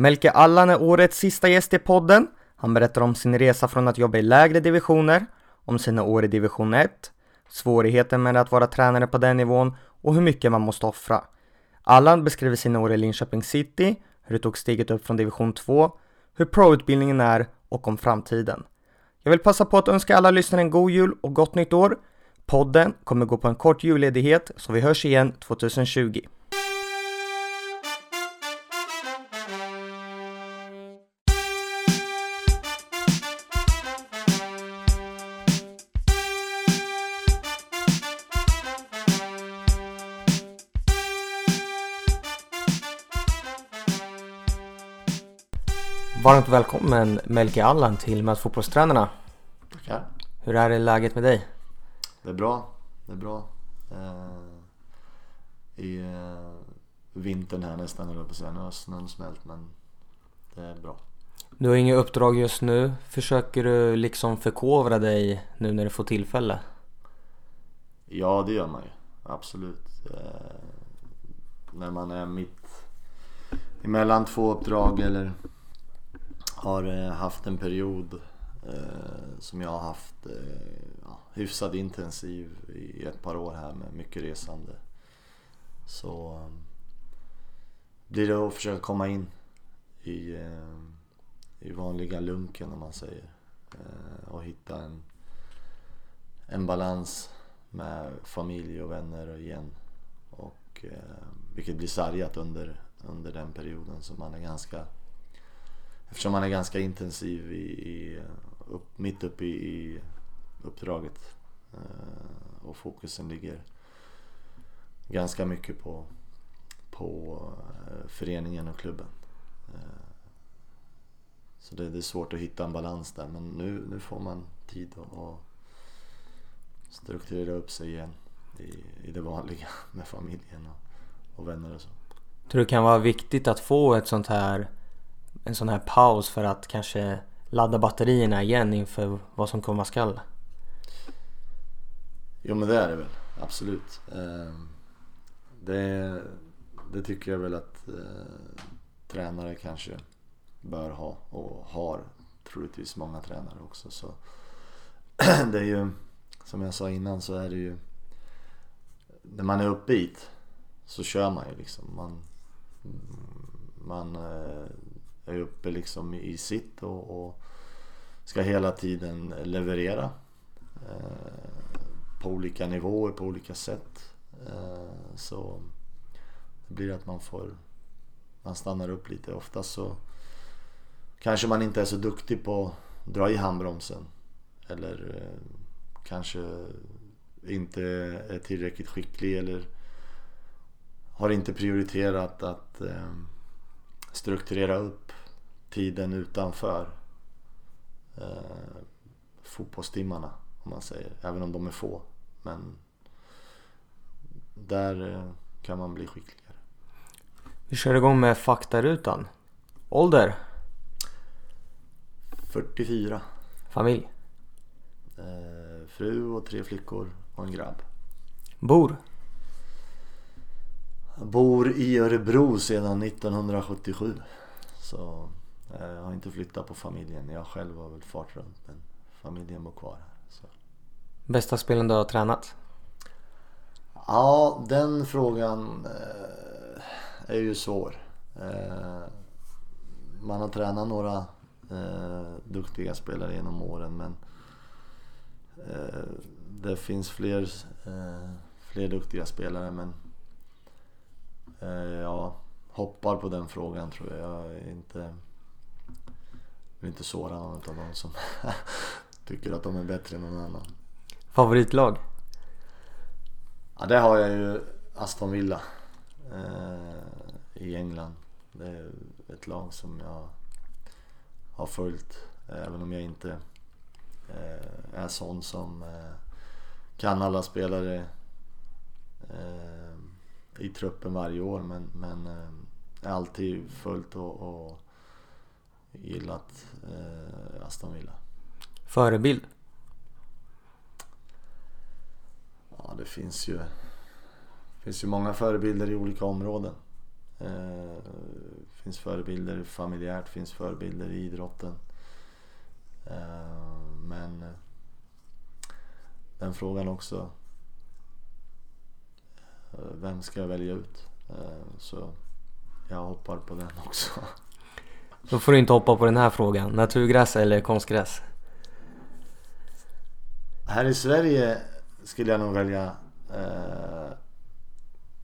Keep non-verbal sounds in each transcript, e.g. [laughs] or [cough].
Melke Allan är årets sista gäst i podden. Han berättar om sin resa från att jobba i lägre divisioner, om sina år i division 1, svårigheten med att vara tränare på den nivån och hur mycket man måste offra. Allan beskriver sina år i Linköping City, hur det tog steget upp från division 2, hur pro-utbildningen är och om framtiden. Jag vill passa på att önska alla lyssnare en god jul och gott nytt år. Podden kommer gå på en kort julledighet så vi hörs igen 2020. Varmt välkommen Melke Allan till Med fotbollstränarna. Tackar. Hur är läget med dig? Det är bra. Det är bra. Eh, I eh, vintern här nästan höll jag på att säga. Nu har snön smält men det är bra. Du har inget uppdrag just nu. Försöker du liksom förkovra dig nu när du får tillfälle? Ja det gör man ju. Absolut. Eh, när man är mitt emellan två uppdrag eller har eh, haft en period eh, som jag har haft eh, ja, hyfsat intensiv i ett par år här med mycket resande. Så eh, blir det att försöka komma in i, eh, i vanliga lunken om man säger. Eh, och hitta en, en balans med familj och vänner igen. Och, eh, vilket blir sargat under, under den perioden så man är ganska Eftersom man är ganska intensiv i, i upp, mitt uppe i, i uppdraget. Eh, och fokusen ligger ganska mycket på, på eh, föreningen och klubben. Eh, så det, det, är svårt att hitta en balans där men nu, nu får man tid att strukturera upp sig igen i, i det vanliga [laughs] med familjen och, och vänner och så. Tror du det kan vara viktigt att få ett sånt här en sån här paus för att kanske ladda batterierna igen inför vad som komma skall? Jo men det är det väl, absolut. Ehm, det, det tycker jag väl att eh, tränare kanske bör ha och har troligtvis många tränare också. Så [clears throat] det är ju, som jag sa innan så är det ju när man är uppe i så kör man ju liksom. Man, man eh, är uppe liksom i sitt och, och ska hela tiden leverera eh, på olika nivåer, på olika sätt. Eh, så det blir att man får, man stannar upp lite. Oftast så kanske man inte är så duktig på att dra i handbromsen. Eller eh, kanske inte är tillräckligt skicklig eller har inte prioriterat att eh, strukturera upp tiden utanför eh, fotbollstimmarna om man säger. Även om de är få. Men där eh, kan man bli skickligare. Vi kör igång med faktarutan. Ålder? 44. Familj? Eh, fru och tre flickor och en grabb. Bor? Bor i Örebro sedan 1977. Så jag har inte flyttat på familjen. Jag själv har väl fart runt men familjen bor kvar här. Så. Bästa spelen du har tränat? Ja, den frågan eh, är ju svår. Eh, man har tränat några eh, duktiga spelare genom åren men eh, det finns fler, eh, fler duktiga spelare men jag hoppar på den frågan tror jag. Jag inte vill inte såra någon av dem som [laughs] tycker att de är bättre än någon annan. Favoritlag? Ja, det har jag ju Aston Villa eh, i England. Det är ett lag som jag har följt även om jag inte eh, är sån som eh, kan alla spelare eh, i truppen varje år men, men eh, alltid följt och, och gillat eh, Aston Villa. Förebild? Ja, det finns ju, det finns ju många förebilder i olika områden. Eh, finns förebilder familjärt, finns förebilder i idrotten. Eh, men eh, den frågan också. Eh, vem ska jag välja ut? Eh, så jag hoppar på den också. [laughs] Då får du inte hoppa på den här frågan. Naturgräs eller konstgräs? Här i Sverige skulle jag nog välja eh,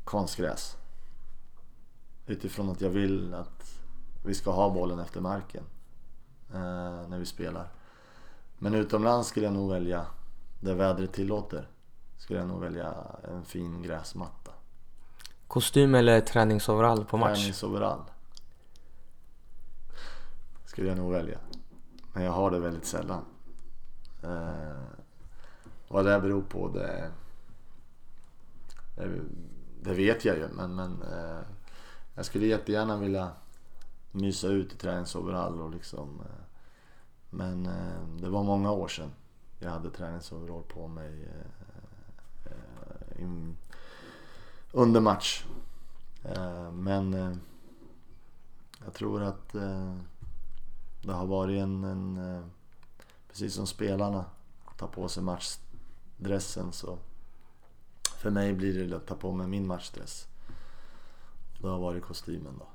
konstgräs. Utifrån att jag vill att vi ska ha bollen efter marken eh, när vi spelar. Men utomlands skulle jag nog välja, där vädret tillåter, skulle jag nog välja en fin gräsmatta. Kostym eller träningsoverall på match? Träningsoverall. Skulle jag nog välja. Men jag har det väldigt sällan. Eh, vad det beror på det, det, det vet jag ju men, men eh, jag skulle jättegärna vilja mysa ut i träningsoverall och liksom eh, Men eh, det var många år sedan jag hade träningsoverall på mig eh, eh in, under match. Eh, men eh, jag tror att eh, det har varit en, en eh, precis som spelarna tar på sig matchdressen så för mig blir det att ta på mig min matchdress. Det har varit kostymen då.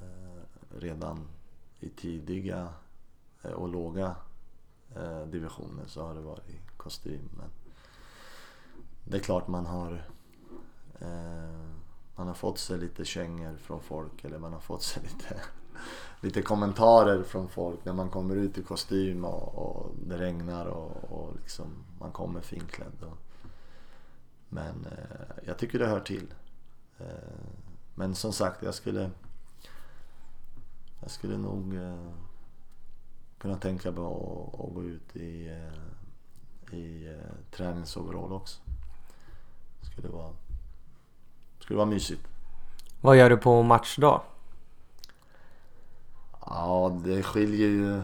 Eh, redan i tidiga eh, och låga divisioner så har det varit kostym. Men det är klart man har man har fått sig lite kängor från folk eller man har fått sig [laughs] lite, lite kommentarer från folk när man kommer ut i kostym och, och det regnar och, och liksom man kommer finklädd. Och, men eh, jag tycker det hör till. Eh, men som sagt, jag skulle jag skulle nog eh, kunna tänka mig att, gå ut i, eh, i eh, träningsoverall också. Skulle vara skulle vara mysigt. Vad gör du på matchdag? Ja, det skiljer ju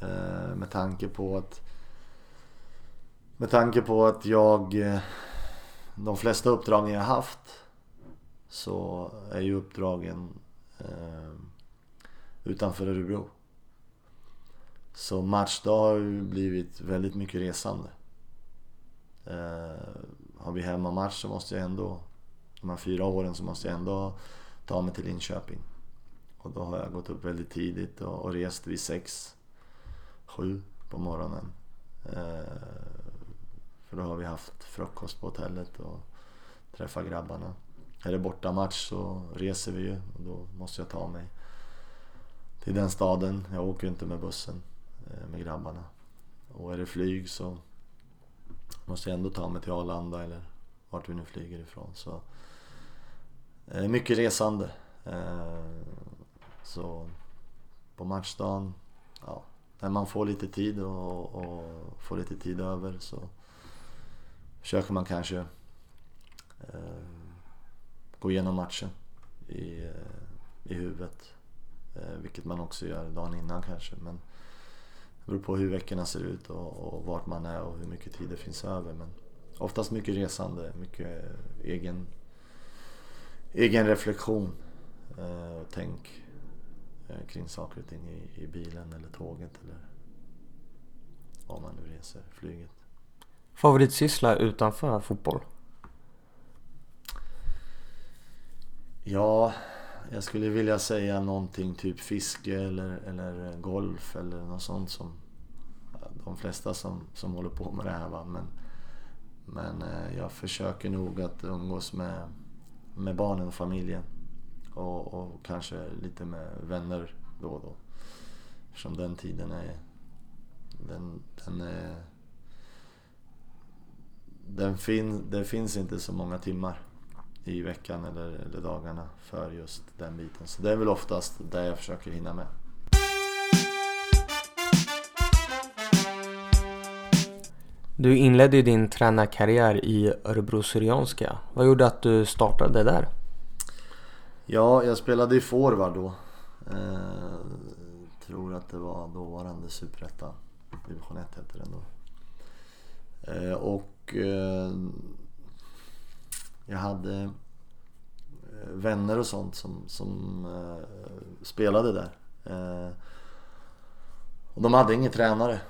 eh, med tanke på att med tanke på att jag eh, de flesta uppdragen jag haft så är ju uppdragen eh, utanför Örebro. Så matchdag har ju blivit väldigt mycket resande. Eh, har vi hemmamatch så måste jag ändå de här fyra åren så måste jag ändå ta mig till Linköping. Och då har jag gått upp väldigt tidigt och, och rest vid sex, sju på morgonen. Eh, för då har vi haft frukost på hotellet och träffat grabbarna. Är det bortamatch så reser vi ju och då måste jag ta mig till den staden. Jag åker inte med bussen eh, med grabbarna. Och är det flyg så måste jag ändå ta mig till Arlanda eller vart vi nu flyger ifrån. Så Eh, mycket resande. Eh, så på matchdagen, ja, när man får lite tid och, och får lite tid över så försöker man kanske eh, gå igenom matchen i, eh, i huvudet. Eh, vilket man också gör dagen innan kanske. Men det beror på hur veckorna ser ut och, och vart man är och hur mycket tid det finns över. Men oftast mycket resande, mycket egen egen reflektion eh, och tänk eh, kring saker och ting i, i bilen eller tåget eller var man nu reser, flyget. Favoritsyssla utanför fotboll? Ja, jag skulle vilja säga någonting typ fiske eller, eller golf eller något sånt som de flesta som, som håller på med det här. Va? Men, men eh, jag försöker nog att umgås med med barnen och familjen. Och, och, kanske lite med vänner då och då. Eftersom den tiden är... Den, den är... Den fin, det finns inte så många timmar i veckan eller, eller dagarna för just den biten. Så det är väl oftast det jag försöker hinna med. Du inledde ju din tränarkarriär i Örebro Syrianska. Vad gjorde att du startade där? Ja, jag spelade i forward då. Eh, tror att det var dåvarande Superettan. Division 1 hette den då. Eh, och eh, jag hade eh, vänner och sånt som, som eh, spelade där. Eh, och de hade ingen tränare.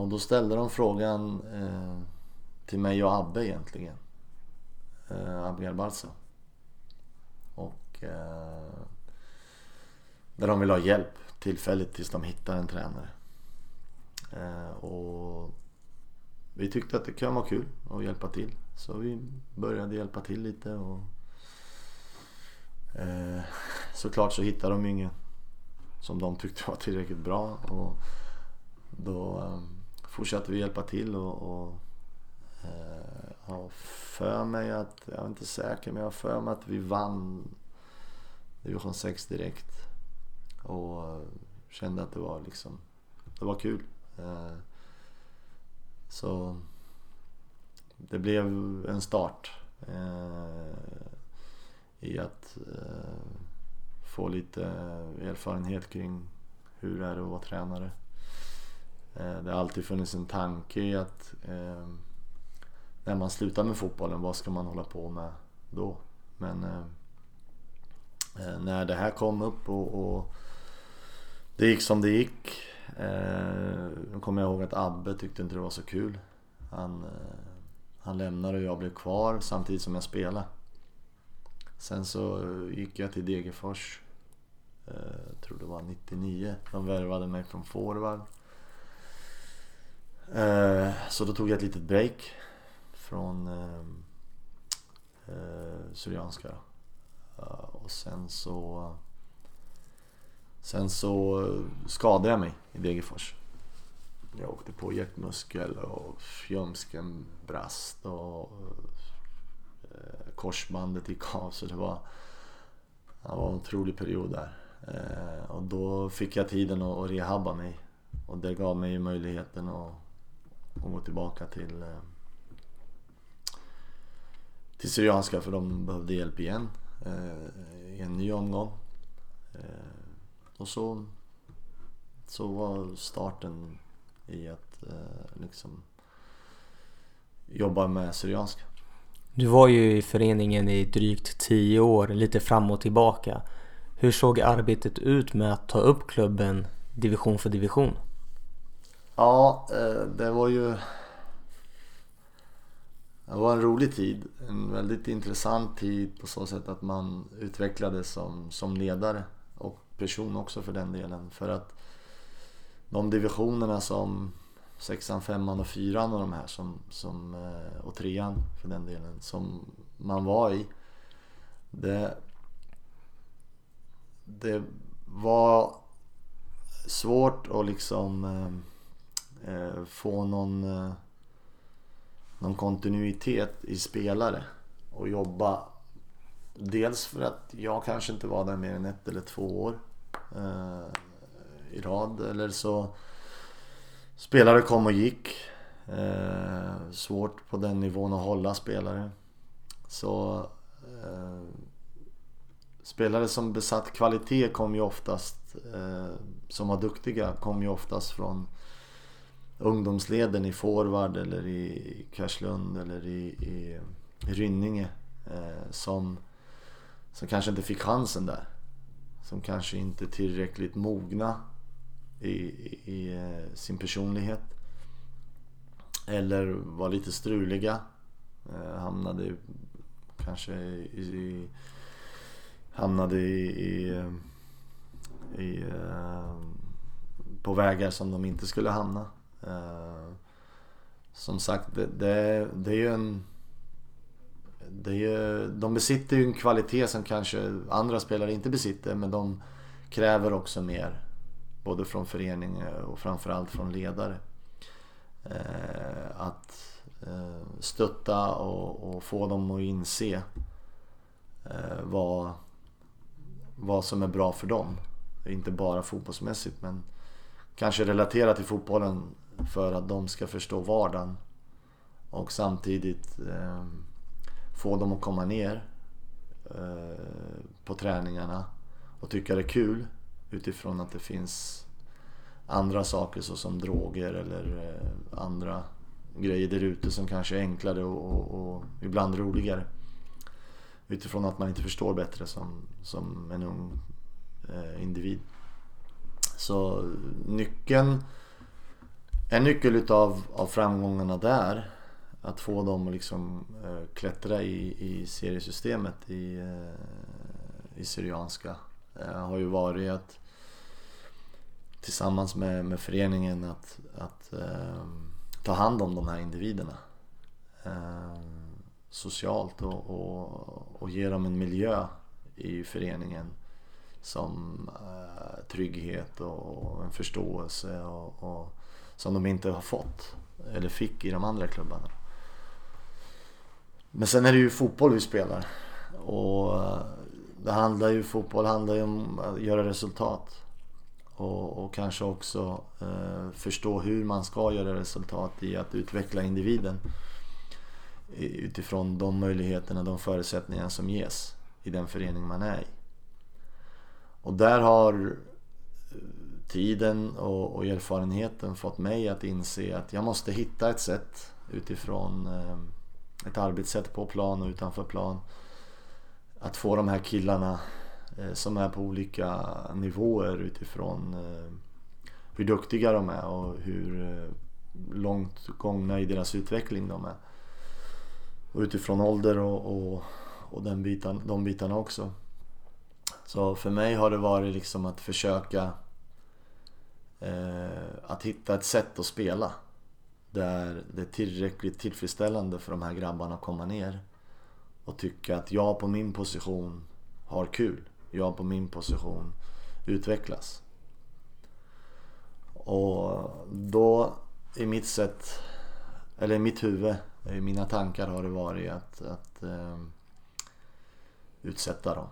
Och då ställde de frågan till mig och Abbe egentligen. Abbe Garbalza eh, där de vill ha hjälp tillfälligt tills de hittar en tränare. Eh, och vi tyckte att det kan vara kul att hjälpa till. Så vi började hjälpa till lite och eh, såklart så hittade de ingen som de tyckte var tillräckligt bra och då eh, fortsatte vi hjälpa till och, och eh, har för mig att, jag är inte säker men jag har för mig att vi vann division 6 direkt och kände att det var liksom, det var kul. Eh, så det blev en start eh, i att eh, få lite erfarenhet kring hur det är att vara tränare. Det har alltid funnits en tanke i att eh, när man slutar med fotbollen, vad ska man hålla på med då? Men eh, Eh, när det här kom upp och, och det gick som det gick Eh, då kommer jag ihåg att Abbe tyckte inte det var så kul. Han, eh, han lämnade och jag blev kvar samtidigt som jag spelade. Sen så gick jag till Degerfors. Eh, jag tror det var 99. De värvade mig från forward. Eh, så då tog jag ett litet break från eh, eh Syrianska och sen så Sen så skadade jag mig i Degerfors. Jag åkte på hjärtmuskel och ljumsken brast och eh, korsbandet gick av så det var, det var en otrolig period där. Eh, och då fick jag tiden att rehabba mig och det gav mig möjligheten att, att gå tillbaka till eh, till Syrianska för de behövde hjälp igen i en ny omgång. Och så, så var starten i att eh, liksom jobba med Syrianska. Du var ju i föreningen i drygt tio år, lite fram och tillbaka. Hur såg arbetet ut med att ta upp klubben division för division? Ja, eh, det var ju det var en rolig tid. En väldigt intressant tid på så sätt att man utvecklades som, som ledare person också för den delen. För att de divisionerna som sexan, femman och fyran och de här som, som, eh, och trean för den delen som man var i. Det, det var svårt att liksom eh, eh, få någon, eh, någon kontinuitet i spelare och jobba. Dels för att jag kanske inte var där mer än ett eller två år eh, i rad. Eller så spelare kom och gick. Eh, svårt på den nivån att hålla spelare. Så eh, spelare som besatt kvalitet kom ju oftast, eh, som var duktiga, kom ju oftast från ungdomsleden i forward eller i Karlslund eller i, i, Rynninge. Eh, som, som kanske inte fick chansen där som kanske inte är tillräckligt mogna i, i, i eh, sin personlighet. Eller var lite struliga. Eh, hamnade kanske i, hamnade i, i, eh, i, eh, på vägar som de inte skulle hamna. Eh, som sagt, det, det, det är ju en det är, de besitter ju en kvalitet som kanske andra spelare inte besitter men de kräver också mer. Både från förening eh, och framförallt från ledare. Eh, att stötta och, och, få dem att inse eh, vad, vad som är bra för dem. Inte bara fotbollsmässigt men kanske relaterat till fotbollen för att de ska förstå vardagen. Och samtidigt eh, få dem att komma ner eh, på träningarna och tycka det är kul utifrån att det finns andra saker såsom droger eller eh, andra grejer där ute som kanske är enklare och, och, och ibland roligare. utifrån att man inte förstår bättre som, som en ung eh, individ. Så nyckeln, en nyckel utav av framgångarna där, att få dem att liksom eh, klättra i, i seriesystemet i, eh, i Syrianska eh, har ju varit att tillsammans med, med föreningen att, att eh, ta hand om de här individerna. Eh, socialt och, och, och ge dem en miljö i föreningen som eh, trygghet och, en förståelse och, och, som de inte har fått eller fick i de andra klubbarna. Men sen är det ju fotboll vi spelar och eh, det handlar ju, fotboll handlar ju om att göra resultat och, och kanske också eh, förstå hur man ska göra resultat i att utveckla individen utifrån de möjligheterna, de förutsättningar som ges i den förening man är i. Och där har tiden och, och, erfarenheten fått mig att inse att jag måste hitta ett sätt utifrån eh, ett arbetssätt på plan och utanför plan att få de här killarna eh, som är på olika nivåer utifrån eh, hur duktiga de är och hur eh, långt gångna i deras utveckling de är. Och utifrån ålder och, och, och den bitan, de bitarna också. Så för mig har det varit liksom att försöka Eh, att hitta ett sätt att spela. Där det är tillräckligt tillfredsställande för de här grabbarna att komma ner och tycka att jag på min position har kul. Jag på min position utvecklas. Och då i mitt sätt, eller i mitt huvud, i mina tankar har det varit att, att eh, utsätta dem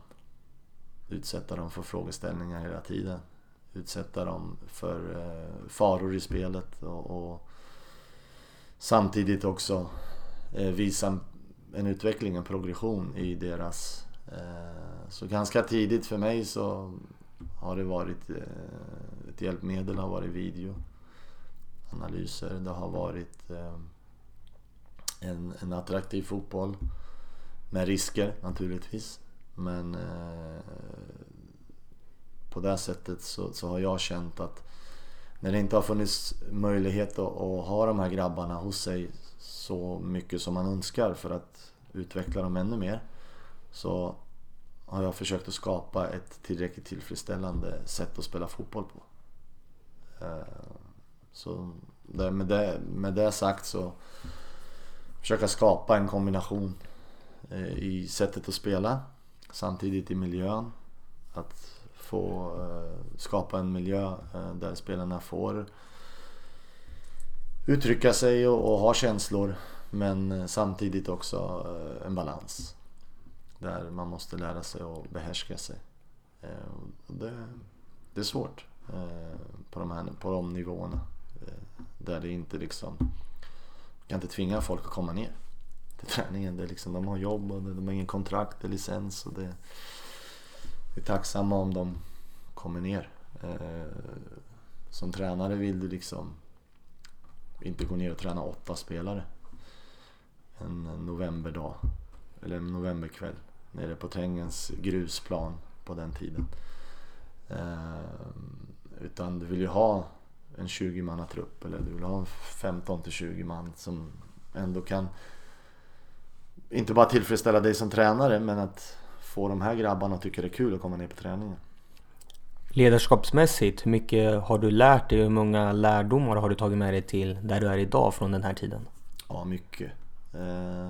utsätta dem för frågeställningar hela tiden. Utsätta dem för eh, faror i spelet och, och samtidigt också eh, visa en utveckling, en progression i deras... Eh, så ganska tidigt för mig så har det varit eh, ett hjälpmedel, har varit video, analyser, det har varit eh, en, en attraktiv fotboll med risker naturligtvis. Men eh, på det sättet så, så, har jag känt att när det inte har funnits möjlighet att, att, ha de här grabbarna hos sig så mycket som man önskar för att utveckla dem ännu mer så har jag försökt att skapa ett tillräckligt tillfredsställande sätt att spela fotboll på. Eh, så med, det, med det sagt så försöka skapa en kombination eh, i sättet att spela samtidigt i miljön. Att få eh, skapa en miljö eh, där spelarna får uttrycka sig och, och ha känslor men eh, samtidigt också eh, en balans. Där man måste lära sig att behärska sig. Eh, det, det, är svårt eh, på, de här, på de nivåerna. Eh, där det inte liksom... Kan inte tvinga folk att komma ner till träningen. Det är liksom, de har jobb och de har ingen kontrakt eller licens. Och det, är tacksamma om de kommer ner. Eh, som tränare vill du liksom inte gå ner och träna åtta spelare en novemberdag eller en novemberkväll nere på Trängens grusplan på den tiden. Eh, utan du vill ju ha en 20 manna trupp eller du vill ha 15 till 20 man som ändå kan inte bara tillfredsställa dig som tränare men att få de här grabbarna att tycka det är kul att komma ner på träningen. Ledarskapsmässigt, hur mycket har du lärt dig hur många lärdomar har du tagit med dig till där du är idag från den här tiden? Ja, mycket. Eh,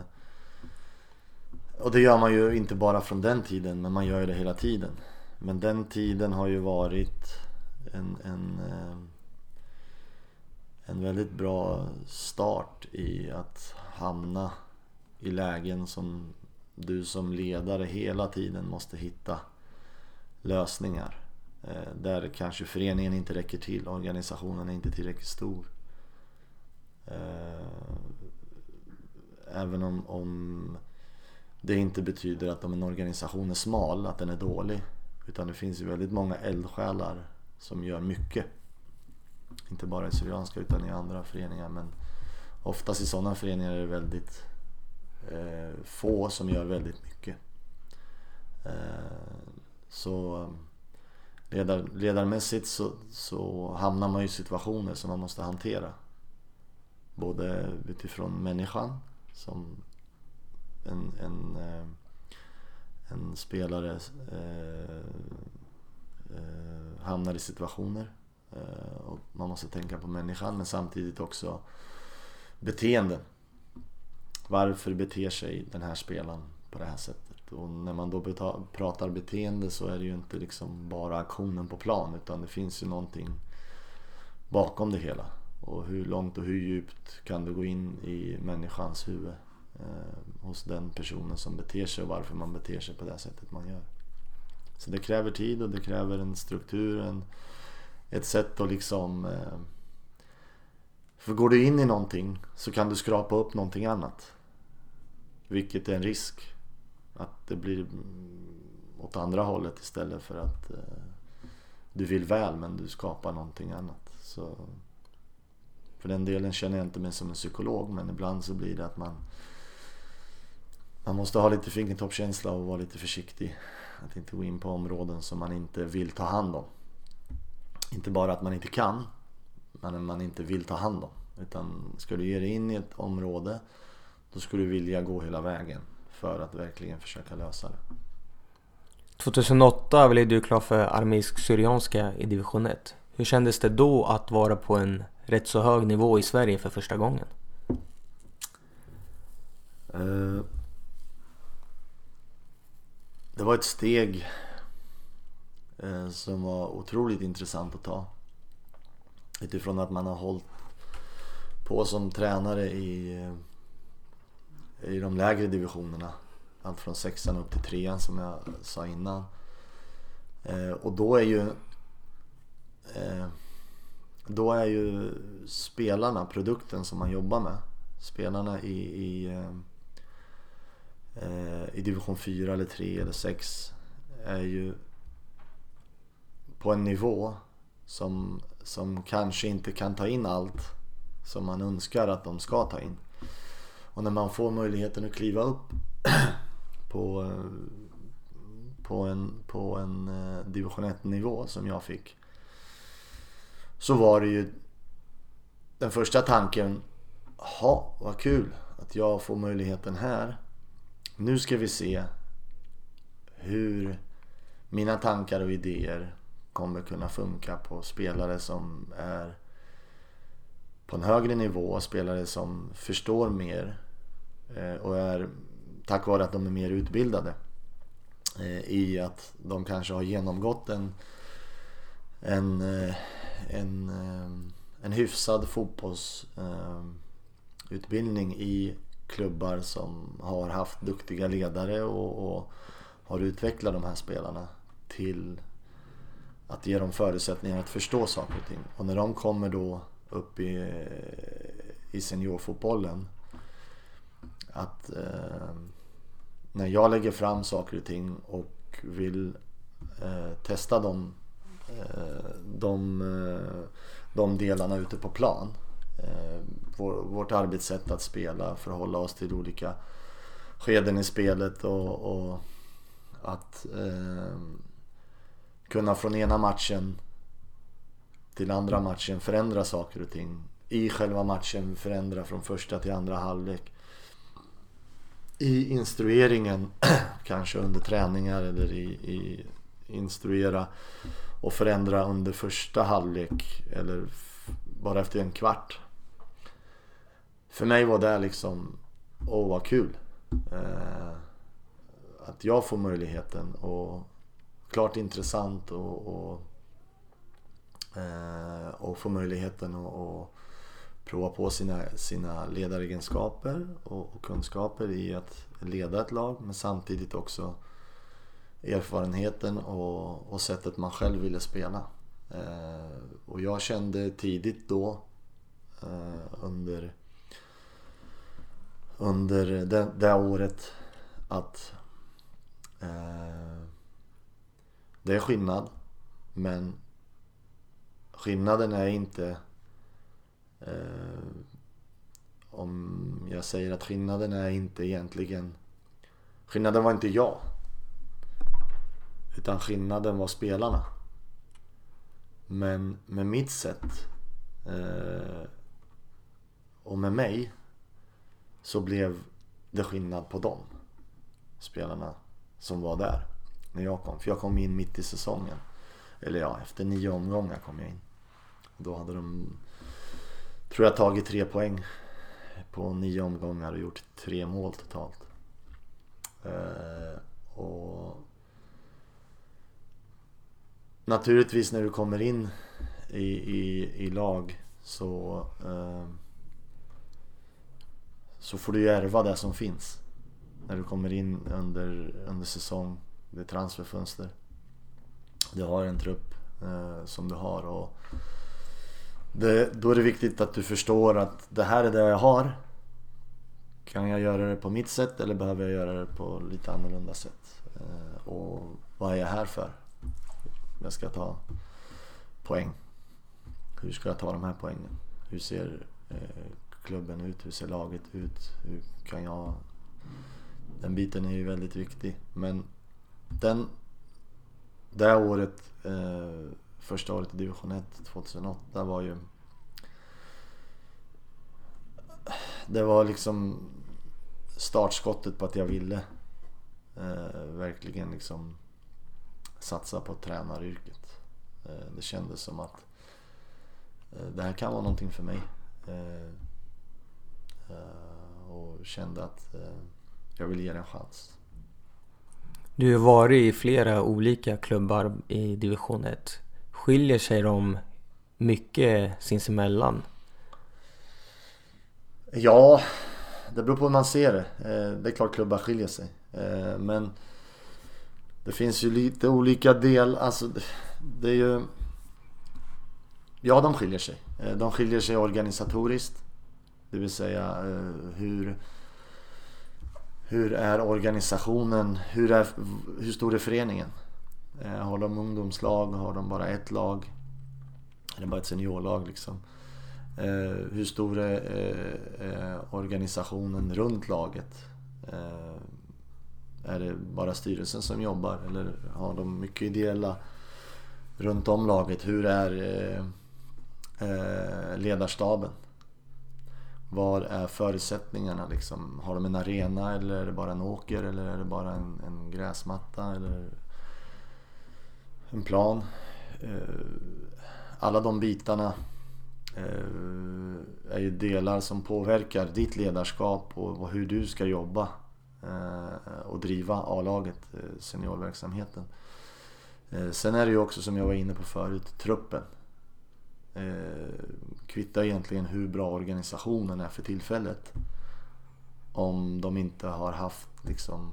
och det gör man ju inte bara från den tiden, men man gör ju det hela tiden. Men den tiden har ju varit en, en, eh, en väldigt bra start i att hamna i lägen som du som ledare hela tiden måste hitta lösningar. Eh, där kanske föreningen inte räcker till, organisationen är inte tillräckligt stor. Eh, även om, om det inte betyder att om en organisation är smal, att den är dålig. Utan det finns ju väldigt många eldsjälar som gör mycket. Inte bara i Syrianska utan i andra föreningar. Men oftast i sådana föreningar är det väldigt Eh, få som gör väldigt mycket. Eh, så um, ledar, ledarmässigt så, så hamnar man i situationer som man måste hantera. Både utifrån människan som en, en, eh, en spelare eh, eh, hamnar i situationer. Eh, och man måste tänka på människan men samtidigt också beteenden. Varför beter sig den här spelaren på det här sättet? Och när man då pratar beteende så är det ju inte liksom bara aktionen på plan utan det finns ju någonting bakom det hela. Och hur långt och hur djupt kan du gå in i människans huvud eh, hos den personen som beter sig och varför man beter sig på det sättet man gör. Så det kräver tid och det kräver en struktur, en, ett sätt att liksom... Eh, för går du in i någonting så kan du skrapa upp någonting annat. Vilket är en risk. Att det blir åt andra hållet istället för att eh, du vill väl men du skapar någonting annat. Så för den delen känner jag inte mig som en psykolog men ibland så blir det att man man måste ha lite fingertoppskänsla och vara lite försiktig. Att inte gå in på områden som man inte vill ta hand om. Inte bara att man inte kan, men att man inte vill ta hand om. Utan ska du ge dig in i ett område, då skulle du vilja gå hela vägen för att verkligen försöka lösa det. 2008 blev du klar för Armeisk Syrianska i division 1. Hur kändes det då att vara på en rätt så hög nivå i Sverige för första gången? Uh, det var ett steg uh, som var otroligt intressant att ta. Utifrån att man har hållit på som tränare i, i de lägre divisionerna. Allt från sexan upp till trean som jag sa innan. Eh, och då är ju eh, då är ju spelarna produkten som man jobbar med. Spelarna i, i, eh, eh i division 4 eller 3 eller 6 är ju på en nivå som, som kanske inte kan ta in allt som man önskar att de ska ta in. Och när man får möjligheten att kliva upp [clears throat] på, eh, på en, på en eh, division 1 nivå som jag fick så var det ju den första tanken, Ja, vad kul att jag får möjligheten här. Nu ska vi se hur mina tankar och idéer kommer kunna funka på spelare som är på en högre nivå, spelare som förstår mer Eh, och är tack vare att de är mer utbildade eh, i att de kanske har genomgått en, en eh, en, en hyfsad fotbollsutbildning i klubbar som har haft duktiga ledare och, och har utvecklat de här spelarna till att ge dem förutsättningar att förstå saker och ting. Och när de kommer då upp i, i seniorfotbollen att eh, när jag lägger fram saker och ting och vill eh, testa eh, de, Eh, de, de delarna ute på plan. Eh, vårt arbetssätt att spela, förhålla oss till olika skeden i spelet och, och att eh, kunna från ena matchen till andra matchen förändra saker och ting. I själva matchen förändra från första till andra halvlek. I instrueringen, [clears throat] kanske under träningar eller i, i instruera och förändra under första halvlek eller bara efter en kvart. För mig var det liksom, åh vad kul. Eh, att jag får möjligheten och klart intressant och, och, eh, och få möjligheten att och prova på sina, sina ledaregenskaper och, och kunskaper i att leda ett lag men samtidigt också erfarenheten och, och sättet man själv ville spela. Eh, och jag kände tidigt då eh, under, under det, det året att eh, det är skillnad men skillnaden är inte Eh, om jag säger att skillnaden är inte egentligen skillnaden var inte jag Utan skillnaden var spelarna. Men med mitt sätt eh, och med mig så blev det skillnad på dem. Spelarna som var där när jag kom. För jag kom in mitt i säsongen. Eller ja, efter nio omgångar kom jag in. Då hade de, tror jag, tagit tre poäng på nio omgångar och gjort tre mål totalt. Eh, och Naturligtvis när du kommer in i, i, i lag så eh, så får du ju ärva det som finns. När du kommer in under, under säsong, det är transferfönster. Du har en trupp eh, som du har och det, då är det viktigt att du förstår att det här är det jag har. Kan jag göra det på mitt sätt eller behöver jag göra det på lite annorlunda sätt? Eh, och vad är jag här för? Jag ska ta poäng. Hur ska jag ta de här poängen? Hur ser eh, klubben ut? Hur ser laget ut? Hur kan jag... Den biten är ju väldigt viktig. Men den... Det här året, eh, första året i division 1, 2008 var ju... Det var liksom startskottet på att jag ville eh, verkligen liksom satsa på tränaryrket. Eh, det kändes som att eh, det här kan vara någonting för mig. Eh, eh och kände att eh, jag vill ge det en chans. Du har varit i flera olika klubbar i division 1. Skiljer sig de mycket sinsemellan? Ja, det beror på hur man ser det. Eh, det är klart klubbar skiljer sig. Eh, men det finns ju lite olika del, alltså det är ju... Ja, de skiljer sig. Eh, de skiljer sig organisatoriskt. Det vill säga hur... Hur är organisationen? Hur, är, hur stor är föreningen? Eh, har de ungdomslag? Har de bara ett lag? Är det bara ett seniorlag liksom? Eh, hur stor eh, är organisationen runt laget? Är det bara styrelsen som jobbar eller har de mycket ideella runt om laget? Hur är ledarstaben? Var är förutsättningarna liksom? Har de en arena eller är det bara en åker eller är det bara en, en gräsmatta eller en plan? Eh, alla de bitarna eh, är ju delar som påverkar ditt ledarskap och hur du ska jobba eh, och driva A-laget, seniorverksamheten. Sen är det ju också som jag var inne på förut, truppen. Kvittar egentligen hur bra organisationen är för tillfället. Om de inte har haft liksom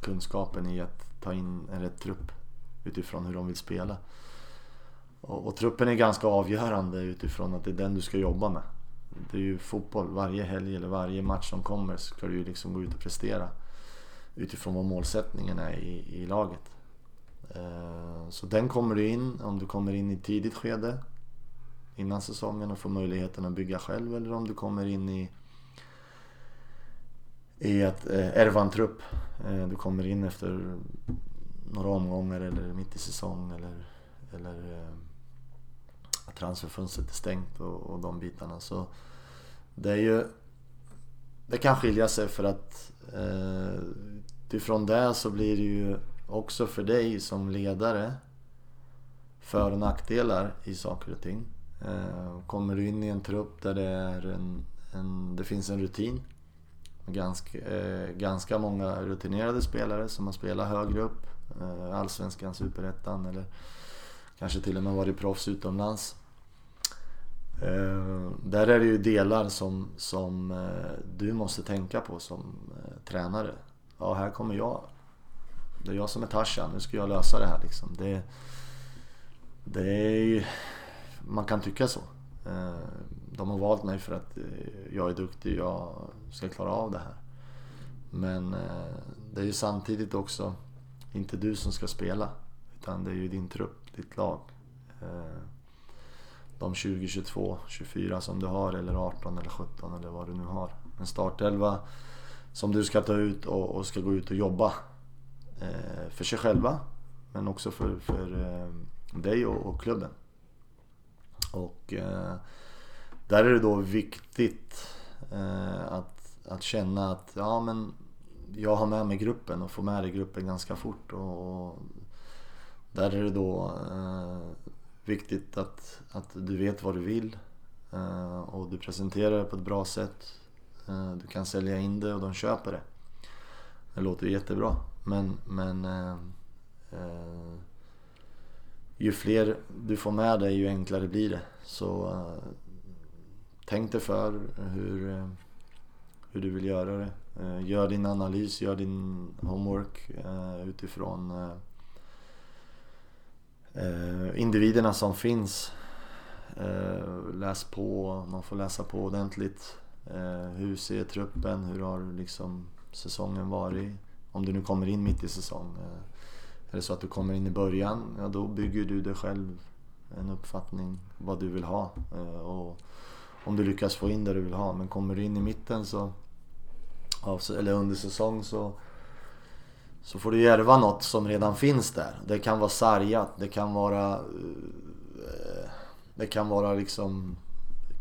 kunskapen i att ta in en rätt trupp utifrån hur de vill spela. Och, och, truppen är ganska avgörande utifrån att det är den du ska jobba med det är ju fotboll. Varje helg eller varje match som kommer ska du ju liksom gå ut och prestera. Utifrån vad målsättningen är i, i laget. Eh, så den kommer du in om du kommer in i tidigt skede innan säsongen och får möjligheten att bygga själv eller om du kommer in i i att ärva eh, en trupp. Eh, du kommer in efter några omgångar eller mitt i säsong eller, eller eh, transferfönstret är stängt och, och de bitarna. Så det är ju... Det kan skilja sig för att eh, utifrån det så blir det ju också för dig som ledare för och nackdelar i saker och ting. Eh, kommer du in i en trupp där det, är en, en det finns en rutin ganska, eh, ganska många rutinerade spelare som har spelat högre upp. Eh, Allsvenskan, Superettan eller kanske till och med varit proffs utomlands. Eh, där är det ju delar som, som eh, du måste tänka på som tränare. Ja, här kommer jag. Det är jag som är Tarzan, nu ska jag lösa det här liksom. Det, det är ju, man kan tycka så. De har valt mig för att jag är duktig, jag ska klara av det här. Men det är ju samtidigt också inte du som ska spela. Utan det är ju din trupp, ditt lag eh, de 20, 22, 24 som du har eller 18 eller 17 eller vad du nu har. En startelva som du ska ta ut och, och ska gå ut och jobba eh, för sig själva men också för, för eh, dig och, och klubben. Och eh, där är det då viktigt eh, att, att känna att ja, men jag har med mig gruppen och får med dig gruppen ganska fort. Och, och där är det då eh, viktigt att, att du vet vad du vill eh, och du presenterar det på ett bra sätt. Eh, du kan sälja in det och de köper det. Det låter jättebra men, men eh, eh, ju fler du får med dig ju enklare blir det. Så eh, tänk dig för hur, eh, hur du vill göra det. Eh, gör din analys, gör din homework eh, utifrån eh, individerna som finns. läs på, man får läsa på ordentligt. hur ser truppen, hur har liksom säsongen varit? Om du nu kommer in mitt i säsong. Är det så att du kommer in i början, ja då bygger du dig själv en uppfattning vad du vill ha. Eh, och om du lyckas få in det du vill ha. Men kommer du in i mitten så, eller under säsong så, så får du järva något som redan finns där. Det kan vara sargat, det kan vara eh, det kan vara liksom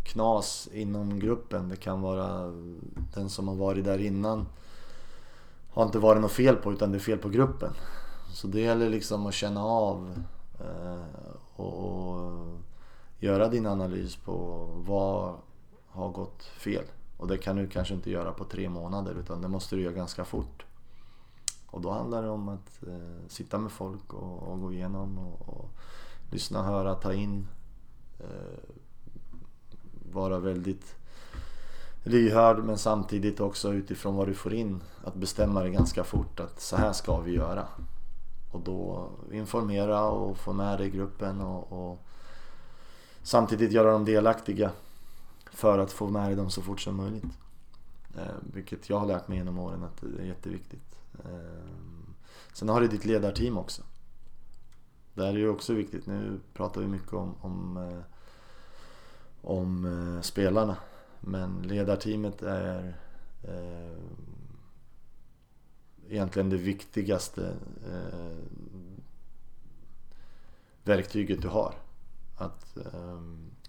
knas inom gruppen. Det kan vara den som har varit där innan har inte varit något fel på utan det är fel på gruppen. Så det gäller liksom att känna av eh, och, och, göra din analys på vad har gått fel. Och det kan du kanske inte göra på tre månader utan det måste du göra ganska fort. Och då handlar det om att eh, sitta med folk och, och gå igenom och, och, lyssna, höra, ta in. Eh, vara väldigt lyhörd men samtidigt också utifrån vad du får in att bestämma dig ganska fort att så här ska vi göra. Och då informera och få med dig gruppen och, och samtidigt göra dem delaktiga för att få med dig dem så fort som möjligt. Eh, vilket jag har lärt mig genom åren att det är jätteviktigt. Eh, sen har du ditt ledarteam också. Där är det också viktigt. Nu pratar vi mycket om, om, eh, om spelarna. Men ledarteamet är eh, egentligen det viktigaste eh, verktyget du har. Att eh,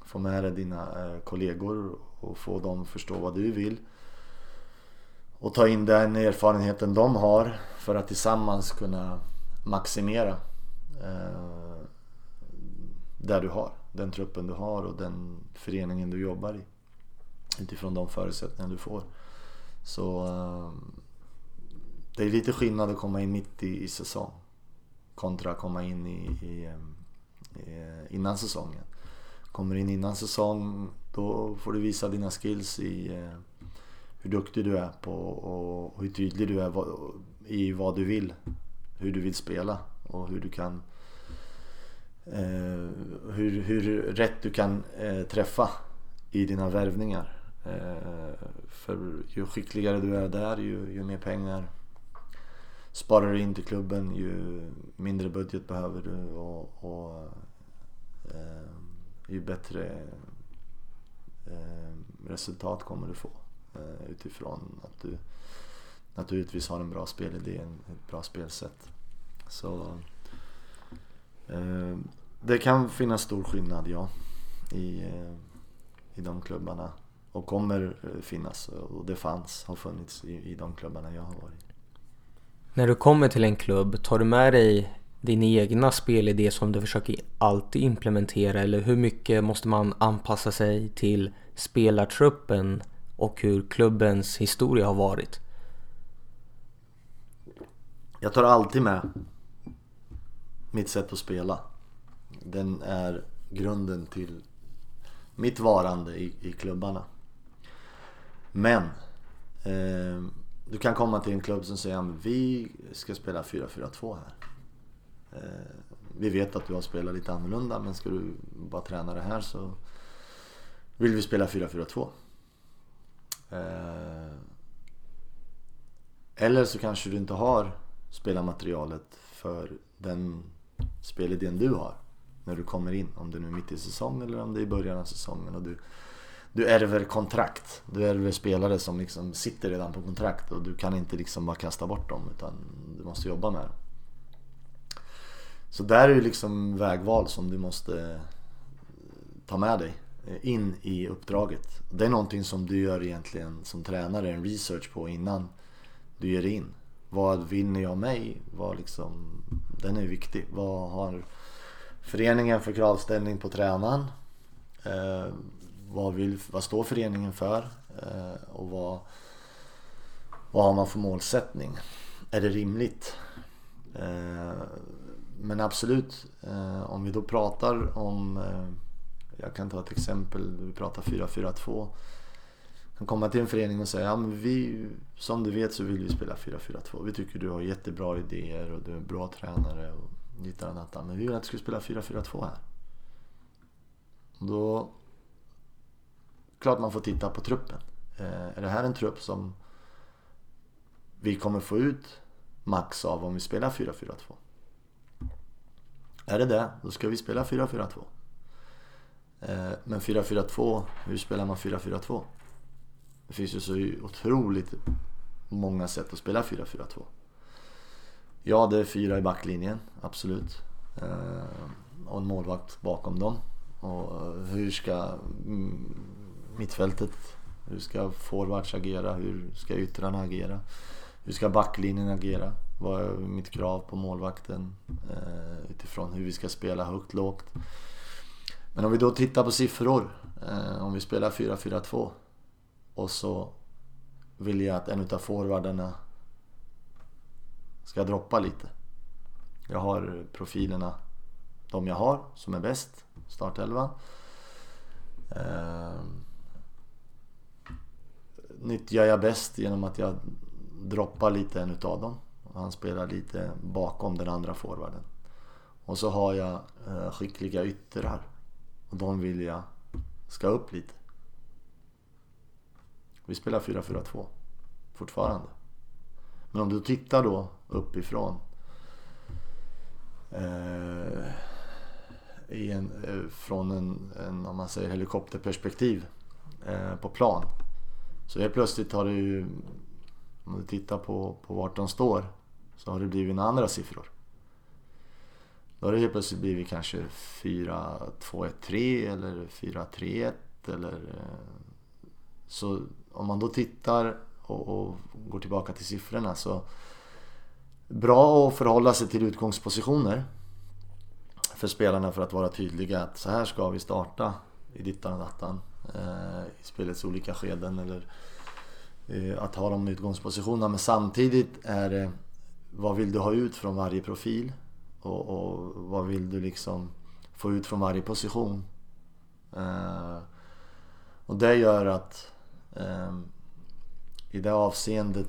få med dig dina eh, kollegor och få dem att förstå vad du vill. Och ta in den erfarenheten de har för att tillsammans kunna maximera eh, där du har. Den truppen du har och den föreningen du jobbar i. Utifrån de förutsättningar du får. Så eh, det är lite skillnad att komma in mitt i, i säsong kontra att komma in i, i, eh, i, innan säsongen. Kommer in innan säsong då får du visa dina skills i eh, hur duktig du är på och hur tydlig du är i vad du vill. Hur du vill spela och hur du kan eh, hur, hur rätt du kan eh, träffa i dina värvningar. Eh, för ju skickligare du är där ju, ju mer pengar sparar du in till klubben ju mindre budget behöver du och, och eh, ju bättre eh, resultat kommer du få eh, utifrån att du naturligtvis har en bra spelidé, ett bra spelsätt. Så eh, det kan finnas stor skillnad ja i, eh, i de klubbarna och kommer eh, finnas och det fanns, har funnits i, i de klubbarna jag har varit när du kommer till en klubb, tar du med dig din egna spelidé som du försöker alltid implementera eller hur mycket måste man anpassa sig till spelartruppen och hur klubbens historia har varit? Jag tar alltid med mitt sätt att spela. Den är grunden till mitt varande i, i klubbarna. Men eh, du kan komma till en klubb som säger att vi ska spela 4-4-2 här. Eh, vi vet att du har spelat lite annorlunda men ska du bara träna det här så vill vi spela 4-4-2. Eh, eller så kanske du inte har spelarmaterialet för den spelidén du har när du kommer in. Om det nu är mitt i säsongen eller om det är i början av säsongen och du du ärver kontrakt. Du ärver spelare som liksom sitter redan på kontrakt och du kan inte liksom bara kasta bort dem utan du måste jobba med dem. Så där är ju liksom vägval som du måste eh, ta med dig eh, in i uppdraget. Det är någonting som du gör egentligen som tränare, en research på innan du ger in. Vad vinner jag mig? Vad liksom, den är viktig. Vad har föreningen för kravställning på tränaren? Eh, vad, vill, vad står föreningen för? Eh, och vad, vad har man för målsättning? Är det rimligt? Eh, men absolut, eh, om vi då pratar om eh, jag kan ta ett exempel, vi pratar 4-4-2. Kan komma till en förening och säga, ja men vi, som du vet så vill vi spela 4-4-2. Vi tycker du har jättebra idéer och du är en bra tränare och dittan och. Men vi vill att du ska spela 4-4-2 här. Då, klart man får titta på truppen. Eh, är det här en trupp som vi kommer få ut max av om vi spelar 4-4-2? Är det det, då ska vi spela 4-4-2. Eh, men 4-4-2, hur spelar man 4-4-2? Det finns ju så otroligt många sätt att spela 4-4-2. Ja, det är fyra i backlinjen, absolut. Eh, och en målvakt bakom dem. Och hur ska mm, mittfältet, hur ska forwards agera? Hur ska yttrarna agera? Hur ska backlinjen agera? Vad är mitt krav på målvakten? Eh, utifrån hur vi ska spela högt, lågt. Men om vi då tittar på siffror. Eh, om vi spelar 4-4-2 och så vill jag att en utav forwarderna ska droppa lite. Jag har profilerna, de jag har, som är bäst, startelvan. Eh, nyttjar jag bäst genom att jag droppar lite en utav dem. Han spelar lite bakom den andra forwarden. Och så har jag eh, skickliga yttrar och de vill jag ska upp lite. Vi spelar 4-4-2 fortfarande. Men om du tittar då uppifrån eh, i en, eh, från en, en, om man säger helikopterperspektiv eh, på plan. Så helt plötsligt har du ju, om du tittar på, på vart de står, så har det blivit några andra siffror. Då har det helt plötsligt blivit kanske 4-2-1-3 eller 4-3-1 eller... Eh, så om man då tittar och, och, går tillbaka till siffrorna så... Bra att förhålla sig till utgångspositioner för spelarna för att vara tydliga att så här ska vi starta i dittan och dattan eh, i spelets olika skeden eller eh, att ha de utgångspositionerna men samtidigt är det vad vill du ha ut från varje profil? Och, och, vad vill du liksom få ut från varje position? Eh, och det gör att eh, i det avseendet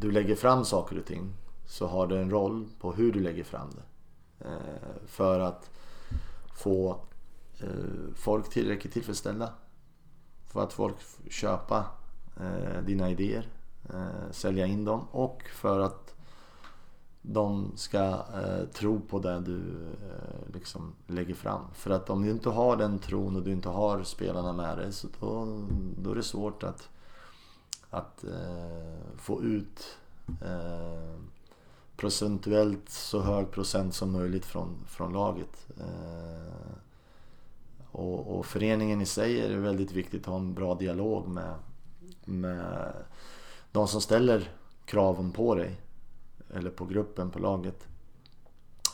du lägger fram saker och ting så har det en roll på hur du lägger fram det. Eh, för att få eh, folk tillräckligt tillfredsställda. För att folk köpa eh, dina idéer, eh, sälja in dem och för att de ska eh, tro på det du eh, liksom lägger fram. För att om du inte har den tron och du inte har spelarna med dig så då, då är det svårt att, att eh, få ut eh, procentuellt så hög procent som möjligt från, från laget. Eh, och, och föreningen i sig är det väldigt viktigt att ha en bra dialog med, med de som ställer kraven på dig eller på gruppen, på laget.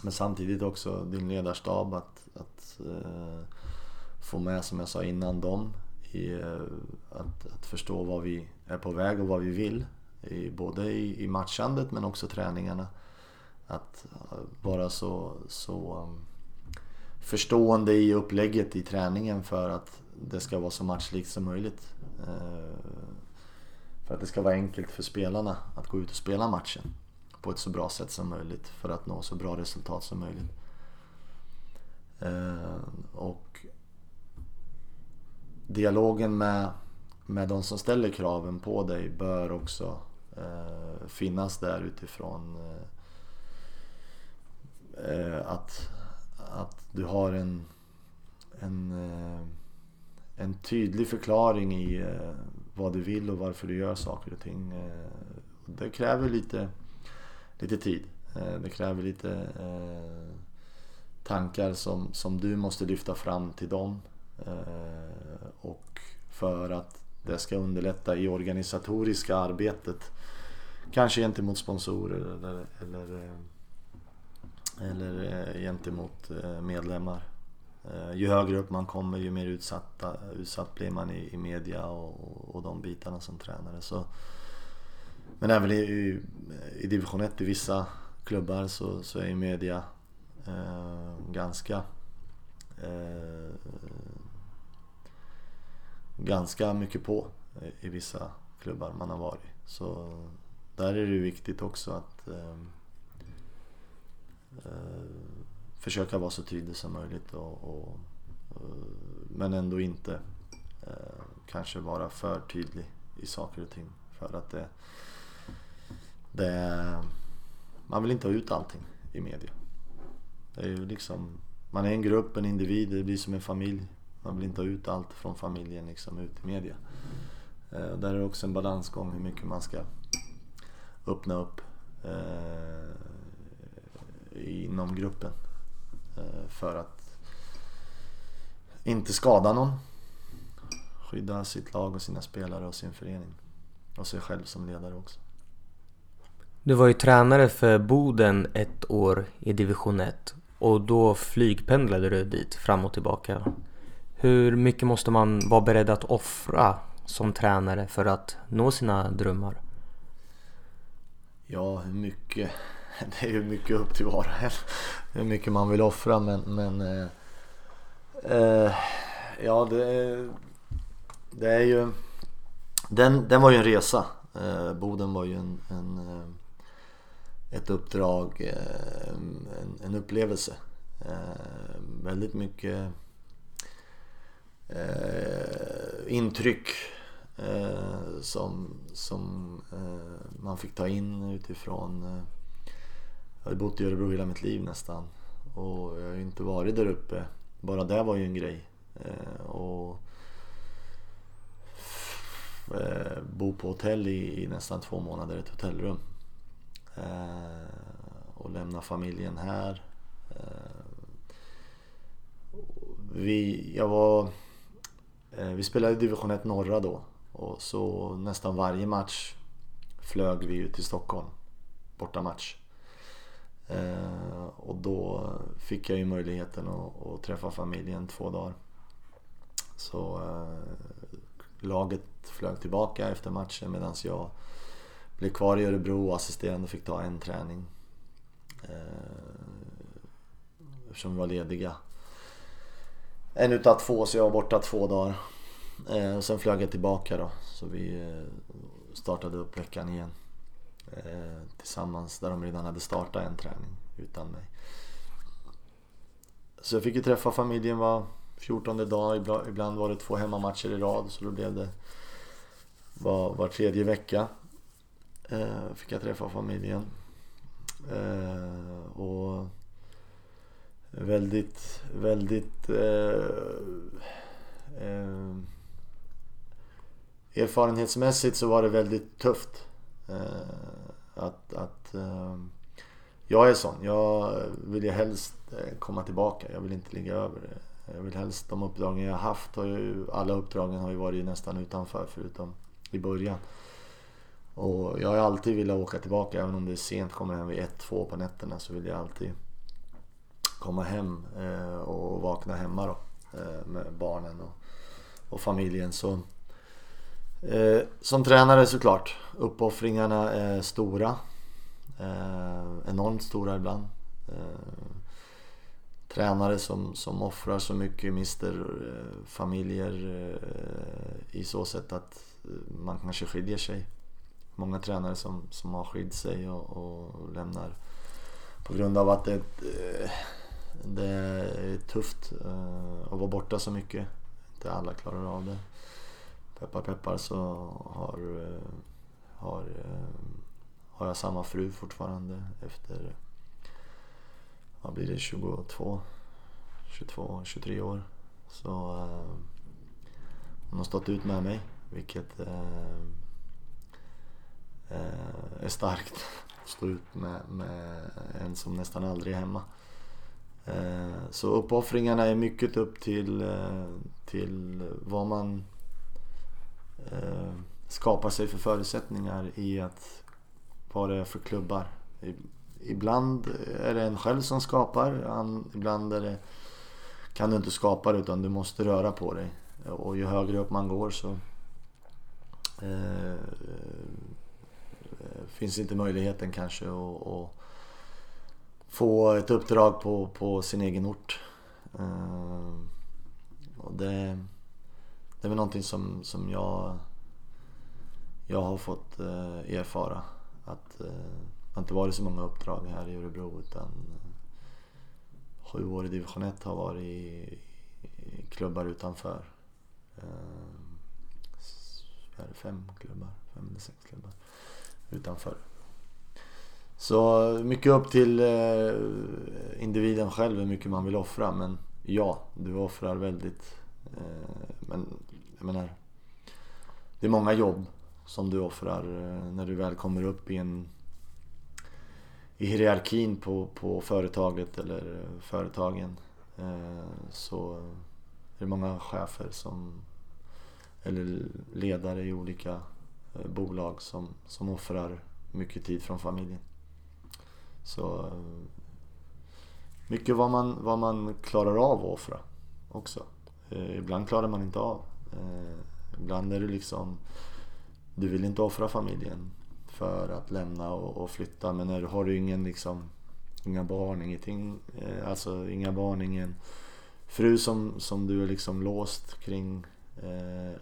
Men samtidigt också din ledarstab att, att eh, få med, som jag sa innan, dem i eh, att, att, förstå vad vi är på väg och vad vi vill. I, både i, i matchandet men också träningarna. Att eh, vara så, så um, förstående i upplägget i träningen för att det ska vara så matchlikt som möjligt. Eh, för att det ska vara enkelt för spelarna att gå ut och spela matchen på ett så bra sätt som möjligt för att nå så bra resultat som möjligt. Eh, och dialogen med, med de som ställer kraven på dig bör också eh, finnas där utifrån eh, eh att, att du har en, en, eh, en tydlig förklaring i vad du vill och varför du gör saker och ting. Det kräver lite lite tid. Eh, det kräver lite eh, tankar som, som du måste lyfta fram till dem. Eh, och för att det ska underlätta i organisatoriska arbetet. Kanske gentemot sponsorer eller, eller, eh, eller eh, gentemot medlemmar. Ju högre upp man kommer ju mer utsatta, utsatt blir man i, i media och, och de bitarna som tränare. Så, men även i, i division 1 i vissa klubbar så, så är ju media eh, ganska eh, ganska mycket på i vissa klubbar man har varit. Så där är det viktigt också att eh, eh, försöka vara så tydlig som möjligt och, och eh, men ändå inte eh, kanske vara för tydlig i saker och ting för att det, det man vill inte ha ut allting i media. Det är ju liksom, man är en grupp, en individ, det blir som en familj. Man vill inte ha ut allt från familjen liksom ut i media. Eh, där är det också en balansgång hur mycket man ska öppna upp eh, inom gruppen. Eh, för att inte skada någon. Skydda sitt lag och sina spelare och sin förening. Och sig själv som ledare också. Du var ju tränare för Boden ett år i division 1 och då flygpendlade du dit fram och tillbaka. Hur mycket måste man vara beredd att offra som tränare för att nå sina drömmar? Ja, hur mycket? [laughs] Det är ju mycket upp till var och en. Hur mycket man vill offra men, men eh, eh, Ja, det, det är ju den, den var ju en resa. Eh, Boden var ju en, en eh, ett uppdrag, eh, en, en upplevelse. Eh, väldigt mycket eh, intryck eh, som, som eh, man fick ta in utifrån jag har bott i Örebro hela mitt liv nästan och jag har inte varit där uppe. Bara det var ju en grej. och bo på hotell i, i nästan två månader, ett hotellrum. Eh, och lämna familjen här. Eh, vi, jag var, eh, vi spelade i division 1 norra då och så nästan varje match flög vi ut till Stockholm. Bortamatch. Eh, och då fick jag ju möjligheten att, att träffa familjen två dagar. Så eh, laget flög tillbaka efter matchen medan jag blev kvar i Örebro och assisterande fick ta en träning. Eh, eftersom vi var lediga. En utav två, så jag var borta två dagar. Eh, och sen flög jag tillbaka då, så vi eh, startade upp veckan igen. Tillsammans, där de redan hade startat en träning utan mig. Så jag fick ju träffa familjen var 14 dag, ibland var det två hemmamatcher i rad så då blev det var, var tredje vecka eh, fick jag träffa familjen. Eh, och väldigt, väldigt eh, eh, erfarenhetsmässigt så var det väldigt tufft. Eh, att, att eh, jag är sån. Jag vill ju helst eh, komma tillbaka. Jag vill inte ligga över. Jag vill helst, de uppdragen jag har haft, har ju, alla uppdragen har ju varit nästan utanför förutom i början. Och jag har alltid velat åka tillbaka även om det är sent, kommer hem vid 1-2 på nätterna så vill jag alltid komma hem eh, och vakna hemma då eh, med barnen och, och familjen. Så, eh, som tränare såklart, uppoffringarna är stora. Eh, enormt stora ibland. tränare som, som offrar så mycket mister familjer i så sätt att man kanske skiljer sig många tränare som, som har skilt sig och, och lämnar på grund av att det, eh, det är tufft eh, att vara borta så mycket. Inte alla klarar av det. Peppar peppar så har, eh, har, har jag samma fru fortfarande efter, vad blir det, 22, 22, 23 år. Så hon har stått ut med mig vilket Eh, är starkt. att Stå ut med, med en som nästan aldrig är hemma. Eh, så uppoffringarna är mycket upp till, eh, till vad man eh, skapar sig för förutsättningar i att vad det är för klubbar. Ibland är det en själv som skapar, ibland är det, kan du inte skapa det utan du måste röra på dig. Och ju högre upp man går så eh, Eh, finns inte möjligheten kanske att, att få ett uppdrag på, på sin egen ort. Eh, och det, det är väl någonting som, som jag, jag har fått eh, erfara. Att det har inte varit så många uppdrag här i Örebro utan sju år i division 1 har varit i, i klubbar utanför. är det fem klubbar? Fem eller sex klubbar utanför. Så mycket upp till eh, individen själv hur mycket man vill offra. Men ja, du offrar väldigt. Eh, men jag menar, det är många jobb som du offrar eh, när du väl kommer upp i en i hierarkin på, på företaget eller eh, företagen. Eh, så är det många chefer som eller ledare i olika Eh, bolag som, som offrar mycket tid från familjen. Så eh, mycket vad man, vad man klarar av att offra också. Eh, ibland klarar man inte av. Ibland är det liksom, du vill inte offra familjen för att lämna och, och flytta men när, har du ingen liksom, inga barn, ingenting, alltså inga barn, ingen fru som, som du är liksom låst kring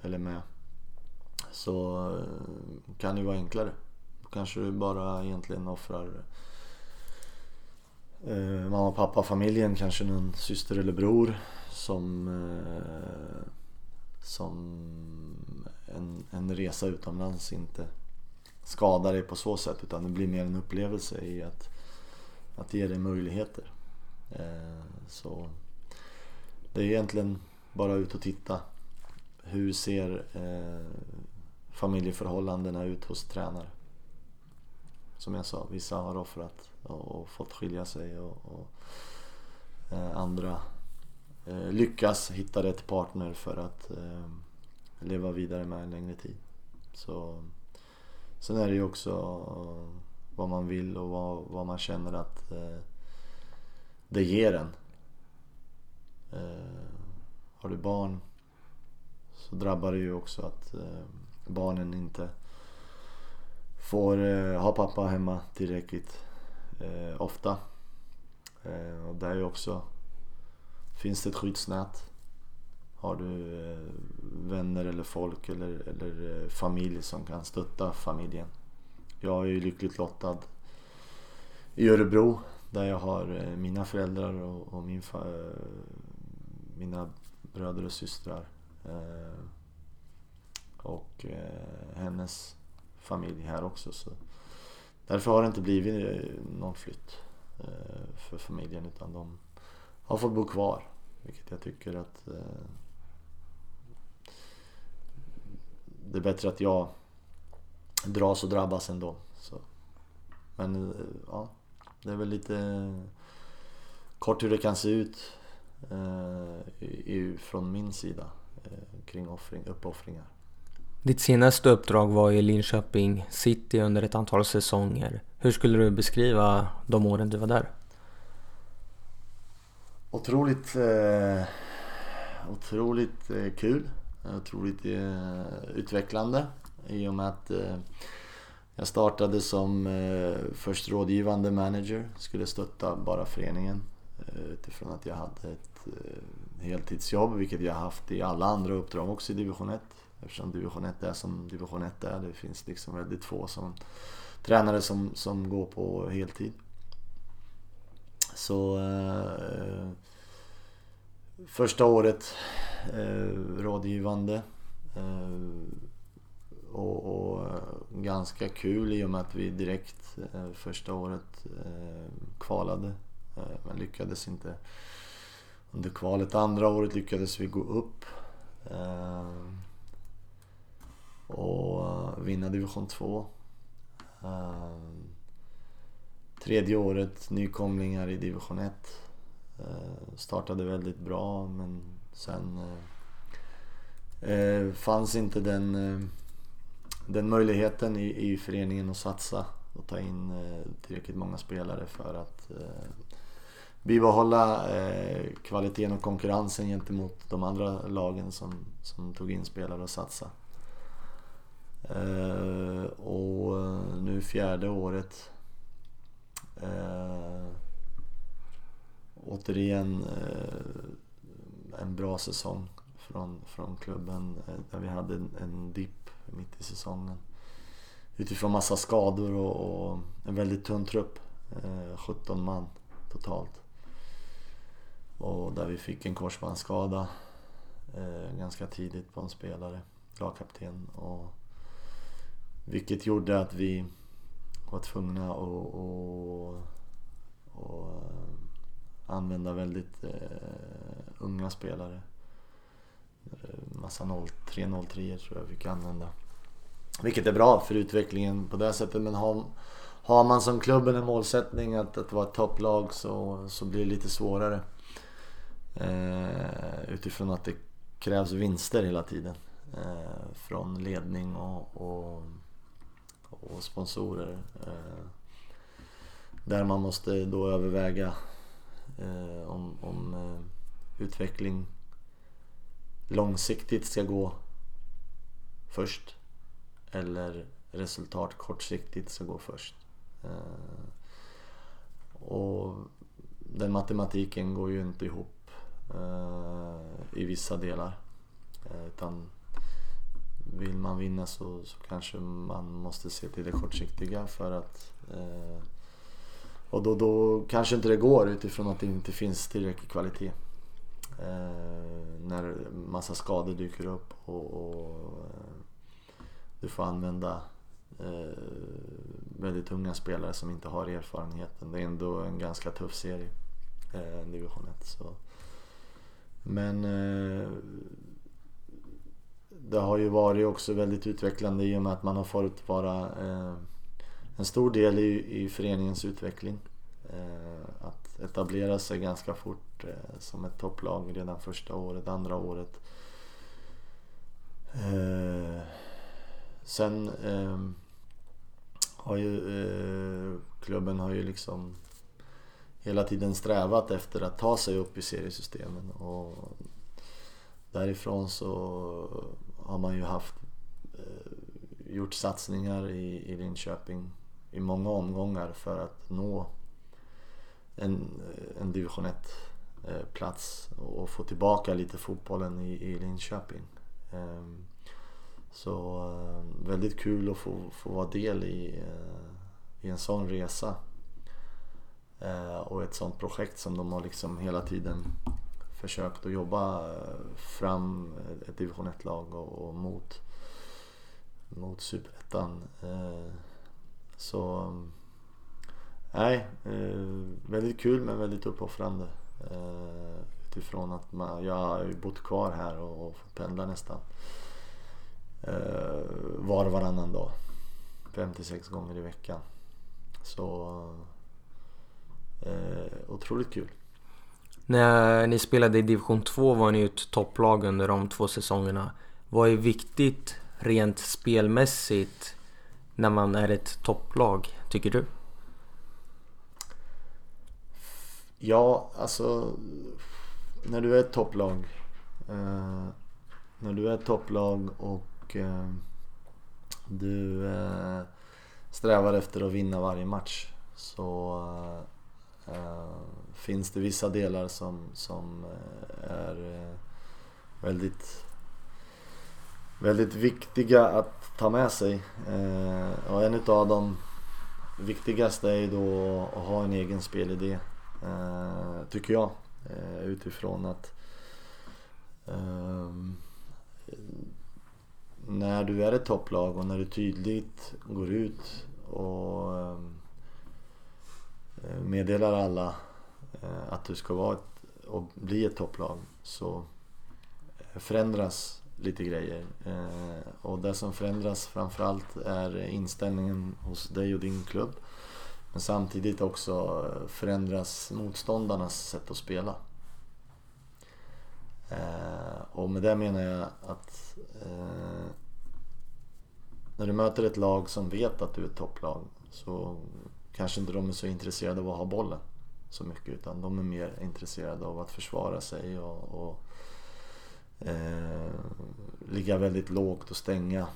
eller med så eh, kan det ju vara enklare. Då kanske du bara egentligen offrar eh, mamma, pappa, familjen, kanske någon syster eller bror som, eh, som en, en resa utomlands inte skadar dig på så sätt utan det blir mer en upplevelse i att, att ge dig möjligheter. Eh, så det är egentligen bara ut och titta. Hur ser eh, familjeförhållandena ut hos tränare? Som jag sa, vissa har offrat och fått skilja sig och, och eh, andra eh, lyckas hitta rätt partner för att eh, leva vidare med en längre tid. Så, sen är det ju också vad man vill och vad, vad man känner att eh, det ger en. Eh, har du barn så drabbar det ju också att eh, barnen inte får eh, ha pappa hemma tillräckligt eh, ofta. Och där är också, finns det ett skyddsnät. Har du vänner eller folk eller, eller familj som kan stötta familjen. Jag är ju lyckligt lottad i Örebro där jag har mina föräldrar och, och min mina bröder och systrar. Eh, och eh, hennes familj här också. Så Därför har det inte blivit eh, någon flytt för familjen utan de har fått bo kvar. Vilket jag tycker att det är bättre att jag dras och drabbas ändå. Så. Men ja, det är väl lite kort hur det kan se ut från min sida kring offring, uppoffringar. Ditt senaste uppdrag var i Linköping City under ett antal säsonger. Hur skulle du beskriva de åren du var där? Otroligt, eh, otroligt eh, kul. Otroligt eh, utvecklande i och med att eh, jag startade som eh, först rådgivande manager. Skulle stötta bara föreningen eh, utifrån att jag hade ett heltidsjobb, vilket jag haft i alla andra uppdrag också i division 1. Eftersom division 1 är som division 1 är. Det finns liksom väldigt få som, tränare som, som går på heltid. Så eh, första året eh, rådgivande. Eh, och, och, ganska kul i och med att vi direkt eh, första året eh, kvalade. Eh, men lyckades inte under kvalet. Andra året lyckades vi gå upp ehm, och vinna division 2. Ehm, tredje året nykomlingar i division 1. Eh, startade väldigt bra men sen eh, eh, fanns inte den, den möjligheten i, i föreningen att satsa och ta in tillräckligt många spelare för att bibehålla eh, kvaliteten och konkurrensen gentemot de andra lagen som, som tog in spelare och satsade. Eh, och nu fjärde året. Eh, återigen eh, en bra säsong från, från klubben eh, där vi hade en, en dipp mitt i säsongen. Utifrån massa skador och, och en väldigt tunn trupp. Eh, 17 man totalt. Och där vi fick en korsbandsskada eh, ganska tidigt på en spelare, lagkapten. Och, vilket gjorde att vi var tvungna att och, och, använda väldigt eh, unga spelare. Eh, massa 03-03 tror jag vi fick använda. Vilket är bra för utvecklingen på det sättet men har, har man som klubben en målsättning att, att vara ett topplag så, så blir det lite svårare. Eh, utifrån att det krävs vinster hela tiden. Eh, från ledning och, och, och sponsorer. Eh, där man måste då överväga eh, om, om eh, utveckling långsiktigt ska gå först eller resultat kortsiktigt ska gå först. Eh, och den matematiken går ju inte ihop Eh, i vissa delar. Eh, utan vill man vinna så, så kanske man måste se till det kortsiktiga för att eh, och då, då kanske inte det går utifrån att det inte finns tillräcklig kvalitet. Eh, när massa skador dyker upp och, och du får använda väldigt unga spelare som inte har erfarenheten. Det är ändå en ganska tuff serie, division 1. Så. Men eh, det har ju varit också väldigt utvecklande i och med att man har fått vara eh, en stor del i, i föreningens utveckling. Eh, att etablera sig ganska fort eh, som ett topplag redan första året, andra året. Eh, sen eh, har ju eh, klubben har ju liksom hela tiden strävat efter att ta sig upp i seriesystemen. Och därifrån så har man ju haft eh, gjort satsningar i, i Linköping i många omgångar för att nå en, en division 1 eh, plats och få tillbaka lite fotbollen i, i Linköping. Ehm, så eh, väldigt kul att få, få vara del i, eh, i en sån resa. Eh, och ett sånt projekt som de har liksom hela tiden försökt att jobba eh, fram eh, ett division 1-lag och, och, mot, mot superettan. Så nej, väldigt kul men väldigt uppoffrande. Utifrån att man, jag har ju bott kvar här och, och fått pendla nästan var och varannan dag. 56 gånger i veckan. Så Eh, otroligt kul. När ni spelade i division 2 var ni ett topplag under de två säsongerna. Vad är viktigt rent spelmässigt när man är ett topplag, tycker du? Ja, alltså när du är ett topplag. Eh, när du är ett topplag och eh, du eh, strävar efter att vinna varje match så eh, Eh, finns det vissa delar som, som eh, är eh, väldigt, väldigt viktiga att ta med sig. och en utav de viktigaste är då att ha en egen spelidé, tycker jag. utifrån att ehm, när du är ett topplag och när du tydligt går ut och ehm, Eh, meddelar alla eh, att du ska vara ett, och bli ett topplag så eh, förändras lite grejer. Och det som förändras framförallt är inställningen hos dig och din klubb. Men samtidigt också förändras motståndarnas sätt att spela. Och med det menar jag att när du möter ett lag som vet att du är ett topplag så kanske inte de är så intresserade av att ha bollen så mycket utan de är mer intresserade av att försvara sig och, och eh, ligga väldigt lågt och stänga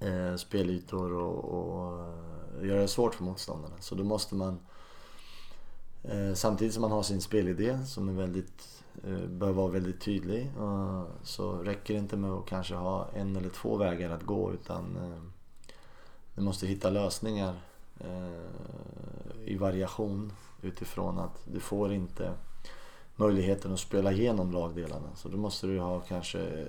eh, spelytor och, och eh, göra det svårt för motståndarna. Så då måste man eh, samtidigt som man har sin spelidé som är väldigt, eh, bör vara väldigt tydlig eh, så räcker det inte med att kanske ha en eller två vägar att gå utan eh, du måste hitta lösningar Eh, i variation utifrån att du får inte möjligheten att spela igenom lagdelarna. Så då måste du ha kanske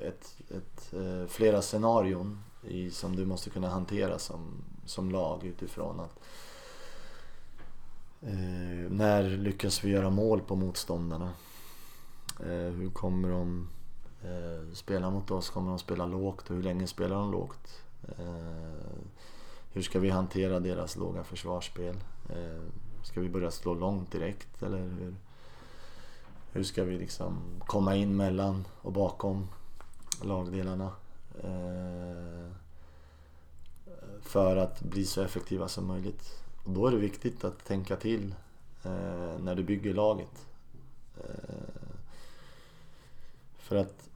ett, ett, eh, flera scenarion i, som du måste kunna hantera som, som lag utifrån att eh, när lyckas vi göra mål på motståndarna? Eh, hur kommer de eh, spela mot oss? Kommer de spela lågt och hur länge spelar de lågt? Eh, hur ska vi hantera deras låga försvarsspel? Eh, ska vi börja slå långt direkt eller hur? Hur ska vi liksom komma in mellan och bakom lagdelarna? Eh, för att bli så effektiva som möjligt. Och då är det viktigt att tänka till eh, när du bygger laget. För att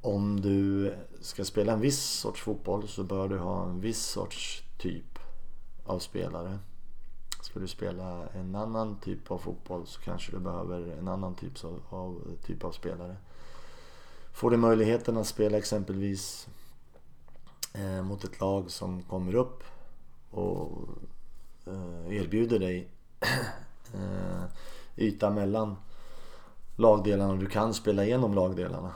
om du ska spela en viss sorts fotboll så bör du ha en viss sorts typ av spelare. Ska du spela en annan typ av fotboll så kanske du behöver en annan typ av, av, typ av spelare. Får du möjligheten att spela exempelvis eh, mot ett lag som kommer upp och eh, erbjuder dig [clears throat] eh, yta mellan lagdelarna och du kan spela igenom lagdelarna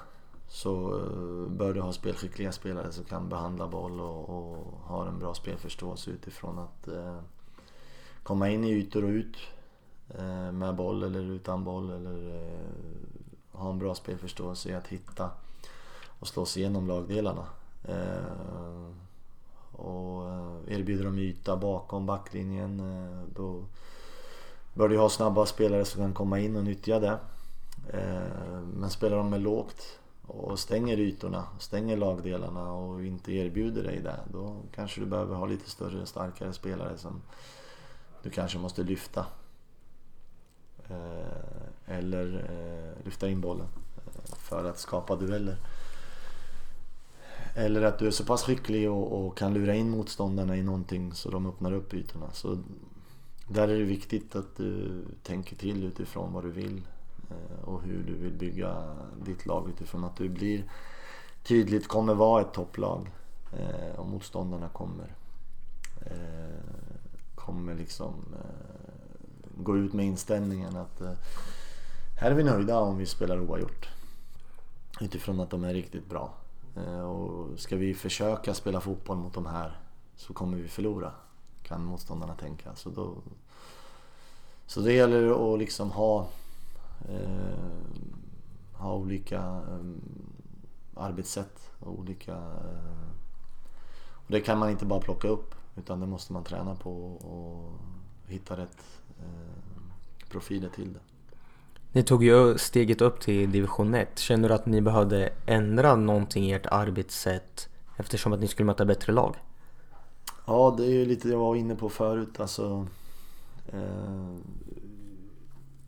så eh, bör du ha spelskickliga spelare som kan behandla boll och, och har en bra spelförståelse utifrån att eh, komma in i ytor och ut eh, med boll eller utan boll eller eh, ha en bra spelförståelse i att hitta och slå sig igenom lagdelarna. Eh, och eh, erbjuder de yta bakom backlinjen eh, då bör du ha snabba spelare som kan komma in och nyttja det. Men spelar de med lågt och stänger ytorna, stänger lagdelarna och inte erbjuder dig det. Då kanske du behöver ha lite större, starkare spelare som du kanske måste lyfta. Eh, eller eh, lyfta in bollen eh, för att skapa dueller. Eller att du är så pass skicklig och, och, kan lura in motståndarna i någonting så de öppnar upp ytorna. Så där är det viktigt att du tänker till utifrån vad du vill Eh, och hur du vill bygga ditt lag utifrån att du blir tydligt kommer vara ett topplag eh, och motståndarna kommer eh, kommer liksom gå ut med inställningen att här är vi nöjda om vi spelar oavgjort. Utifrån att de är riktigt bra. Och ska vi försöka spela fotboll mot de här så kommer vi förlora. Kan motståndarna tänka. Så, då, så det gäller att liksom ha ha olika eh, arbetssätt och olika... Eh, och det kan man inte bara plocka upp utan det måste man träna på och hitta rätt eh, profiler till det. Ni tog ju steget upp till division 1. Känner du att ni behövde ändra någonting i ert arbetssätt eftersom att ni skulle möta bättre lag? Ja, det är ju lite det jag var inne på förut. Alltså, eh,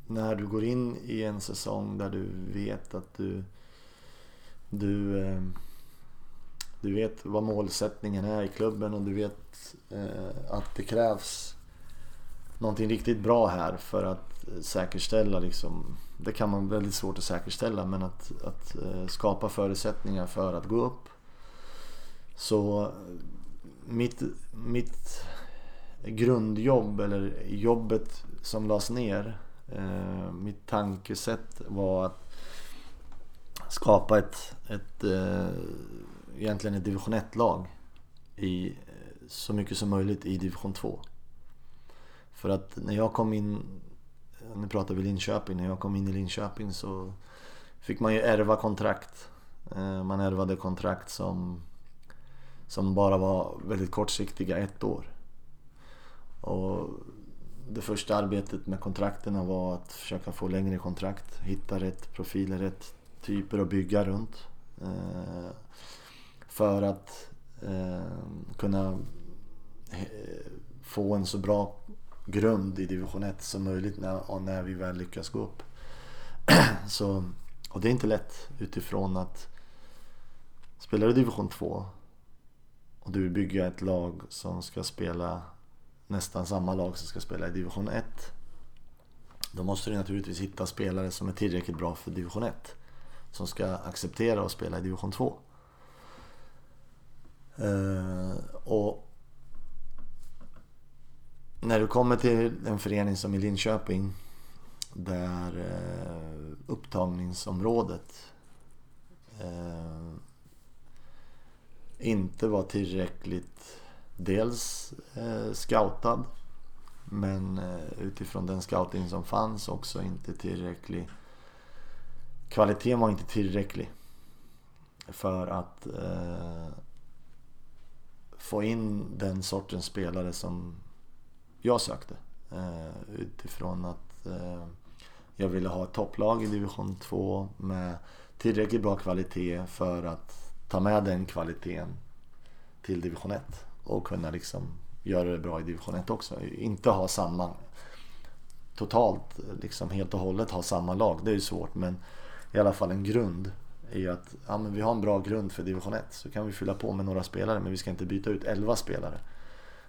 när du går in i en säsong där du vet att du, du, eh, du vet vad målsättningen är i klubben och du vet eh, att det krävs någonting riktigt bra här för att säkerställa liksom, det kan man väldigt svårt att säkerställa men att, att eh, skapa förutsättningar för att gå upp. Så mitt, mitt grundjobb eller jobbet som lades ner Eh, mitt tankesätt var att skapa ett, ett eh, egentligen ett division 1-lag i eh, så mycket som möjligt i division 2. För att när jag kom in, eh, nu pratar vi Linköping, när jag kom in i Linköping så fick man ju ärva kontrakt. Eh, man ärvade kontrakt som, som bara var väldigt kortsiktiga, ett år. Och det första arbetet med kontrakten var att försöka få längre kontrakt, hitta rätt profiler, rätt typer att bygga runt. Eh, för att eh, kunna eh, få en så bra grund i division 1 som möjligt när, när vi väl lyckas gå upp. [clears throat] så, och det är inte lätt utifrån att spelar du division 2 och du vill bygga ett lag som ska spela nästan samma lag som ska spela i division 1. Då måste du naturligtvis hitta spelare som är tillräckligt bra för division 1. Som ska acceptera att spela i division 2. Uh, eh, och när du kommer till en förening som i Linköping där uh, upptagningsområdet uh, inte var tillräckligt dels eh, scoutad men eh, utifrån den scouting som fanns också inte tillräcklig. Kvaliteten var inte tillräcklig för att eh, få in den sortens spelare som jag sökte. Eh, utifrån att eh, jag ville ha ett topplag i division 2 med tillräckligt bra kvalitet för att ta med den kvaliteten till division 1 och kunna liksom göra det bra i division 1 också. Inte ha samma totalt, liksom helt och hållet ha samma lag. Det är ju svårt men i alla fall en grund är ju att ja, men vi har en bra grund för division 1 så kan vi fylla på med några spelare men vi ska inte byta ut 11 spelare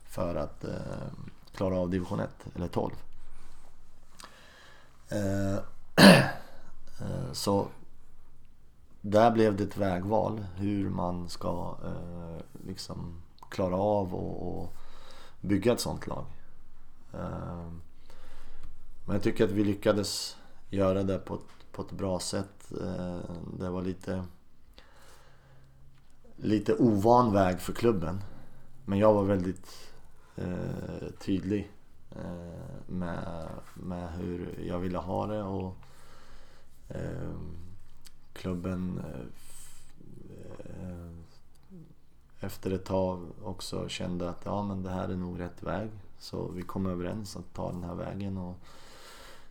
för att eh, klara av division 1 eller 12. Eh, [clears throat] eh, så där blev det ett vägval hur man ska eh, liksom klara av och, bygga ett sånt lag. Ehm, men jag tycker att vi lyckades göra det på ett, på ett bra sätt. Ehm, det var lite, lite ovan väg för klubben. Men jag var väldigt eh, tydlig eh, med, med hur jag ville ha det. och ehm, eh, klubben efter ett tag också kände att ja men det här är nog rätt väg. Så vi kom överens att ta den här vägen och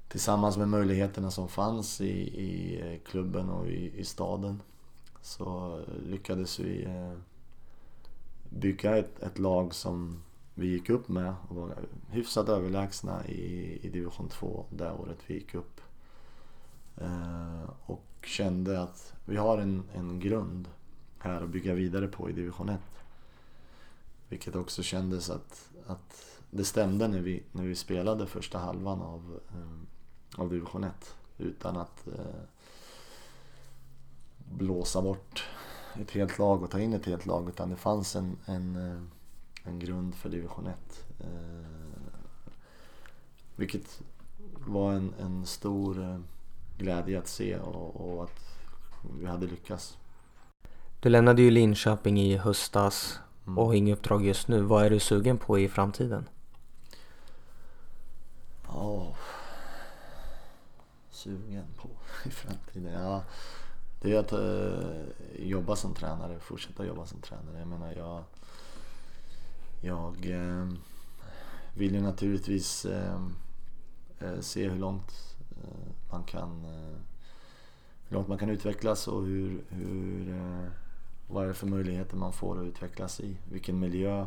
tillsammans med möjligheterna som fanns i, i klubben och i, i staden så lyckades vi eh, bygga ett, ett, lag som vi gick upp med och var hyfsat överlägsna i, i division 2 det året vi gick upp. Eh, och kände att vi har en, en grund här och bygga vidare på i division 1. Vilket också kändes att, att det stämde när vi, när vi spelade första halvan av, eh, av division 1. Utan att eh, blåsa bort ett helt lag och ta in ett helt lag. Utan det fanns en, en, eh, en grund för division 1. Eh, vilket var en, en stor eh, glädje att se och, och att vi hade lyckats. Du lämnade ju Linköping i höstas mm. och har inget uppdrag just nu. Vad är du sugen på i framtiden? Ja, sugen på i framtiden? Ja, det är att uh, jobba som tränare, fortsätta jobba som tränare. Jag menar, jag, jag uh, vill ju naturligtvis uh, se hur långt man kan hur långt man kan utvecklas och hur, hur vad är det för möjligheter man får att utvecklas i? Vilken miljö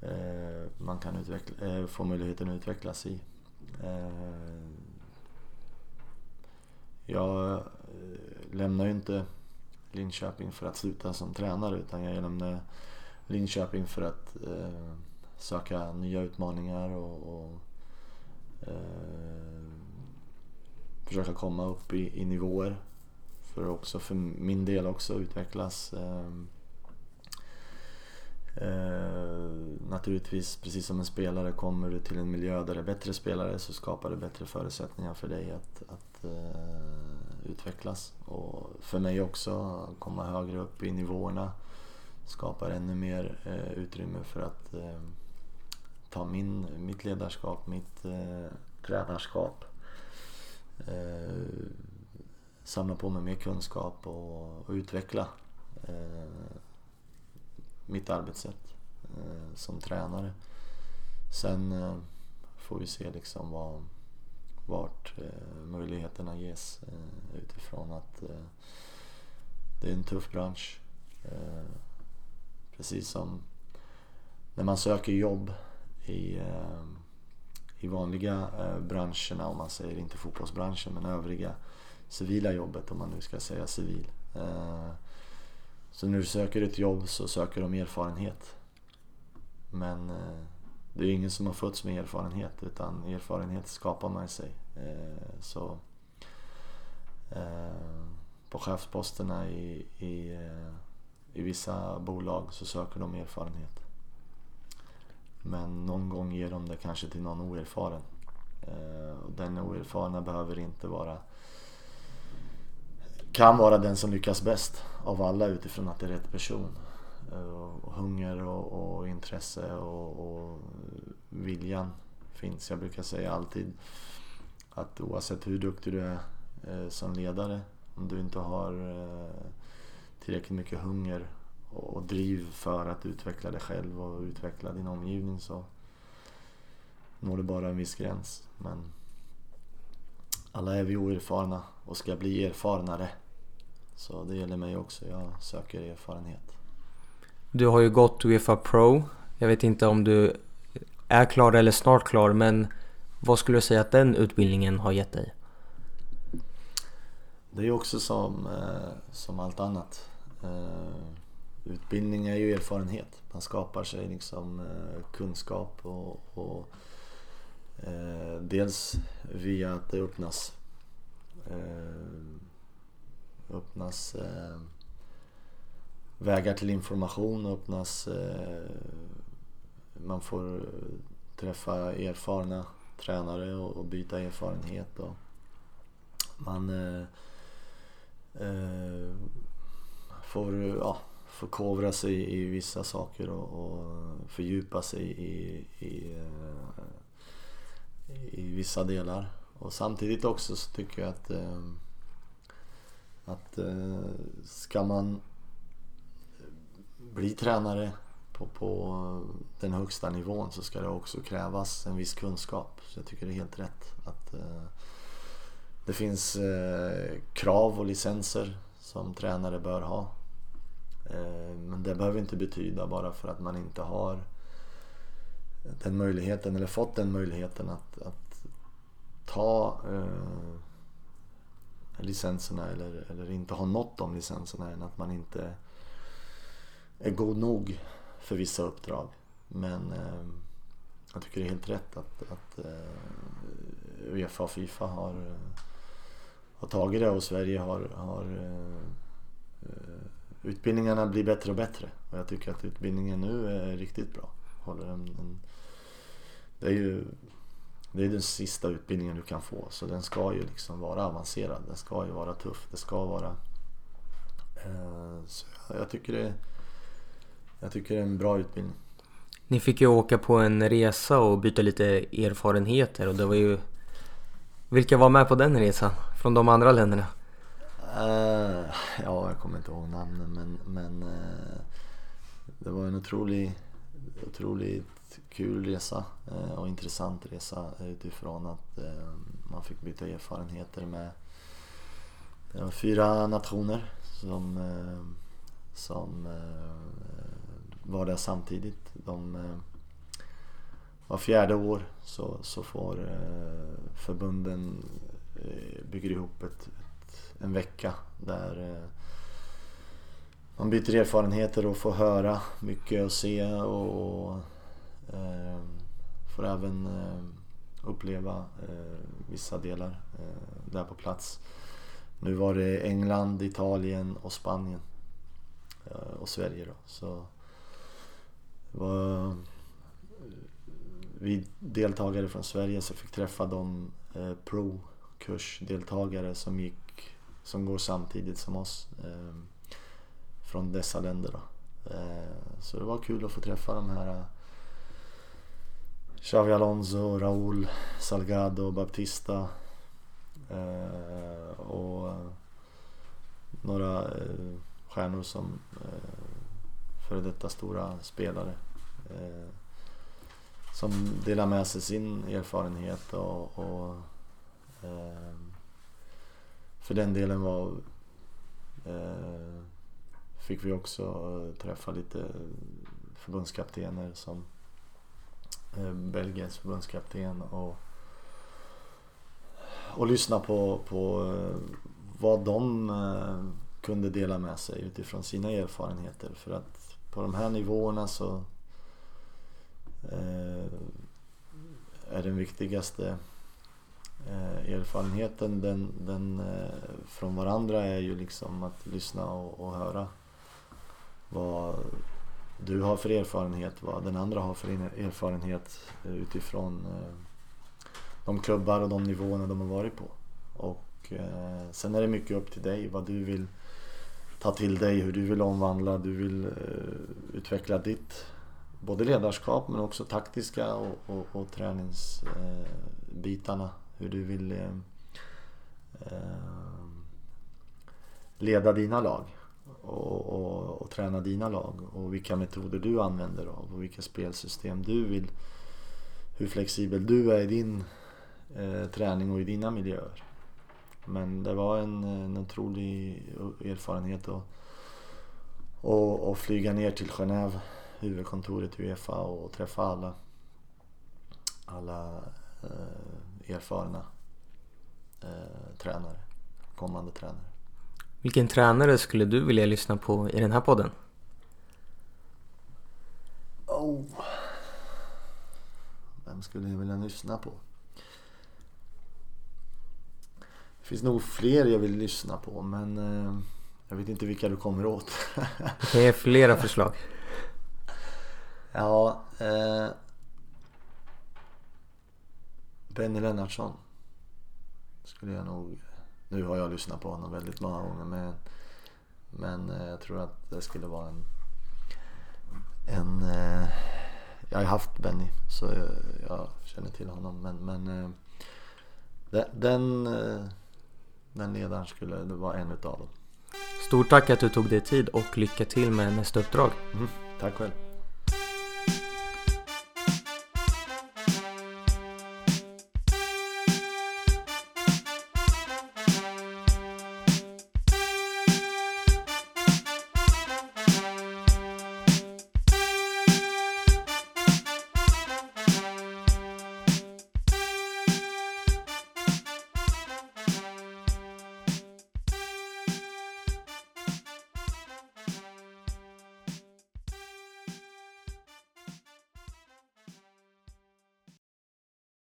eh, man kan utveckla, eh, få möjligheten att utvecklas i. Eh, jag eh, lämnar ju inte Linköping för att sluta som tränare utan jag lämnar Linköping för att eh, söka nya utmaningar och, och eh, försöka komma upp i, i nivåer för också för min del också utvecklas. Ehm, eh, naturligtvis, precis som en spelare, kommer du till en miljö där det är bättre spelare så skapar det bättre förutsättningar för dig att, att eh, utvecklas. Och för mig också, komma högre upp i nivåerna skapar ännu mer eh, utrymme för att ehm, ta min, mitt ledarskap, mitt eh, tränarskap samla på mig mer kunskap och, och utveckla eh, mitt arbetssätt eh, som tränare. Sen eh, får vi se liksom vad, vart eh, möjligheterna ges eh, utifrån att eh, det är en tuff bransch. Eh, precis som när man söker jobb i, eh, i vanliga eh, branscherna, om man säger inte fotbollsbranschen men övriga civila jobbet om man nu ska säga civil. Eh, så när du söker ett jobb så söker de erfarenhet. Men eh, det är ingen som har fötts med erfarenhet utan erfarenhet skapar man sig. Eh, så på chefsposterna i, i, i vissa bolag så söker de erfarenhet. Men någon gång ger de det kanske till någon oerfaren. Den oerfarna behöver inte vara kan vara den som lyckas bäst av alla utifrån att det är rätt person. Eh, och hunger och, och intresse och, och viljan finns. Jag brukar säga alltid att oavsett hur duktig du är eh, som ledare, om du inte har eh, tillräckligt mycket hunger och driv för att utveckla dig själv och utveckla din omgivning så når du bara en viss gräns. Men alla är vi oerfarna och ska bli erfarnare. Så det gäller mig också, jag söker erfarenhet. Du har ju gått Uefa Pro. Jag vet inte om du är klar eller snart klar men vad skulle du säga att den utbildningen har gett dig? Det är också som, eh, som allt annat. Eh, utbildning är ju erfarenhet. Man skapar sig liksom eh, kunskap och, och Eh, dels via att det öppnas eh, öppnas eh, vägar till information, öppnas man får träffa erfarna tränare och, och byta erfarenhet. Och man eh, eh, får ja, förkovra sig i vissa saker och, och fördjupa sig i, i, i, vissa delar. Och samtidigt också så tycker jag att, eh, att eh, ska man bli tränare på, på den högsta nivån så ska det också krävas en viss kunskap. Så jag tycker det är helt rätt att eh, det finns eh, krav och licenser som tränare bör ha. Eh, men det behöver inte betyda bara för att man inte har den möjligheten eller fått den möjligheten att, att ta eh, licenserna eller, eller inte ha nått de licenserna än att man inte är god nog för vissa uppdrag. Men eh, jag tycker det är helt rätt att, att eh, Uefa och Fifa har, eh, har tagit det och Sverige har, har eh, eh, utbildningarna blir bättre och bättre. Och jag tycker att utbildningen nu är riktigt bra. Håller en, en, det är ju det är den sista utbildningen du kan få så den ska ju liksom vara avancerad. Den ska ju vara tuff. Det ska vara... Eh, så jag tycker det jag tycker det är en bra utbildning. Ni fick ju åka på en resa och byta lite erfarenheter och det var ju... Vilka var med på den resan från de andra länderna? Uh, ja, jag kommer inte ihåg namnen men, men uh, det var en otrolig, otroligt kul resa eh, och intressant resa utifrån att eh, man fick byta erfarenheter med eh, fyra nationer som, som var där samtidigt. De, var fjärde år så, så får förbunden bygger ihop ett, ett, en vecka där man byter erfarenheter och får höra mycket och se och, och eh, får även eh, uppleva eh, vissa delar där på plats. Nu var det England, Italien och Spanien och Sverige då. Så var vi deltagare från Sverige så fick träffa de eh, pro-kursdeltagare som gick som går samtidigt som oss eh, från dessa länder. Då. Eh, så det var kul att få träffa de här eh, Xavi Alonso, Raúl Salgado, Baptista eh, och några stjärnor som före detta stora spelare. Som delar med sig sin erfarenhet och, och eh, för den delen var eh, fick vi också eh, träffa lite eh, förbundskaptener som eh, Belgiens förbundskapten och, och lyssna på, på vad de kunde dela med sig utifrån sina erfarenheter. För att på de här nivåerna så är den viktigaste erfarenheten den, den, från varandra är ju liksom att lyssna och, och höra vad du har för erfarenhet, vad den andra har för erfarenhet eh, utifrån eh, de klubbar och de nivåerna de har varit på. Och eh, sen är det mycket upp till dig vad du vill ta till dig, hur du vill omvandla, du vill utveckla ditt både ledarskap men också taktiska och, och, och träningsbitarna. hur du vill leda dina lag och, och, och, träna dina lag och vilka metoder du använder av och vilka spelsystem du vill. Hur flexibel du är i din eh, träning och i dina miljöer. Men det var en, en otrolig erfarenhet att och, och flyga ner till Genève, huvudkontoret i Uefa och träffa alla, alla eh, erfarna eh, tränare, kommande tränare. Vilken tränare skulle du vilja lyssna på i den här podden? Oh. Vem skulle jag vilja lyssna på? Det finns nog fler jag vill lyssna på men eh, jag vet inte vilka du kommer åt. [laughs] Det är flera förslag. Ja, eh, Benny Lennartsson skulle jag nog nu har jag lyssnat på honom väldigt många gånger men, men eh, jag tror att det skulle vara en... en eh, jag har haft Benny så jag, känner till honom men, men eh, den, den ledaren skulle vara en utav dem. Stort tack att du tog dig tid och lycka till med nästa uppdrag. Mm, tack själv.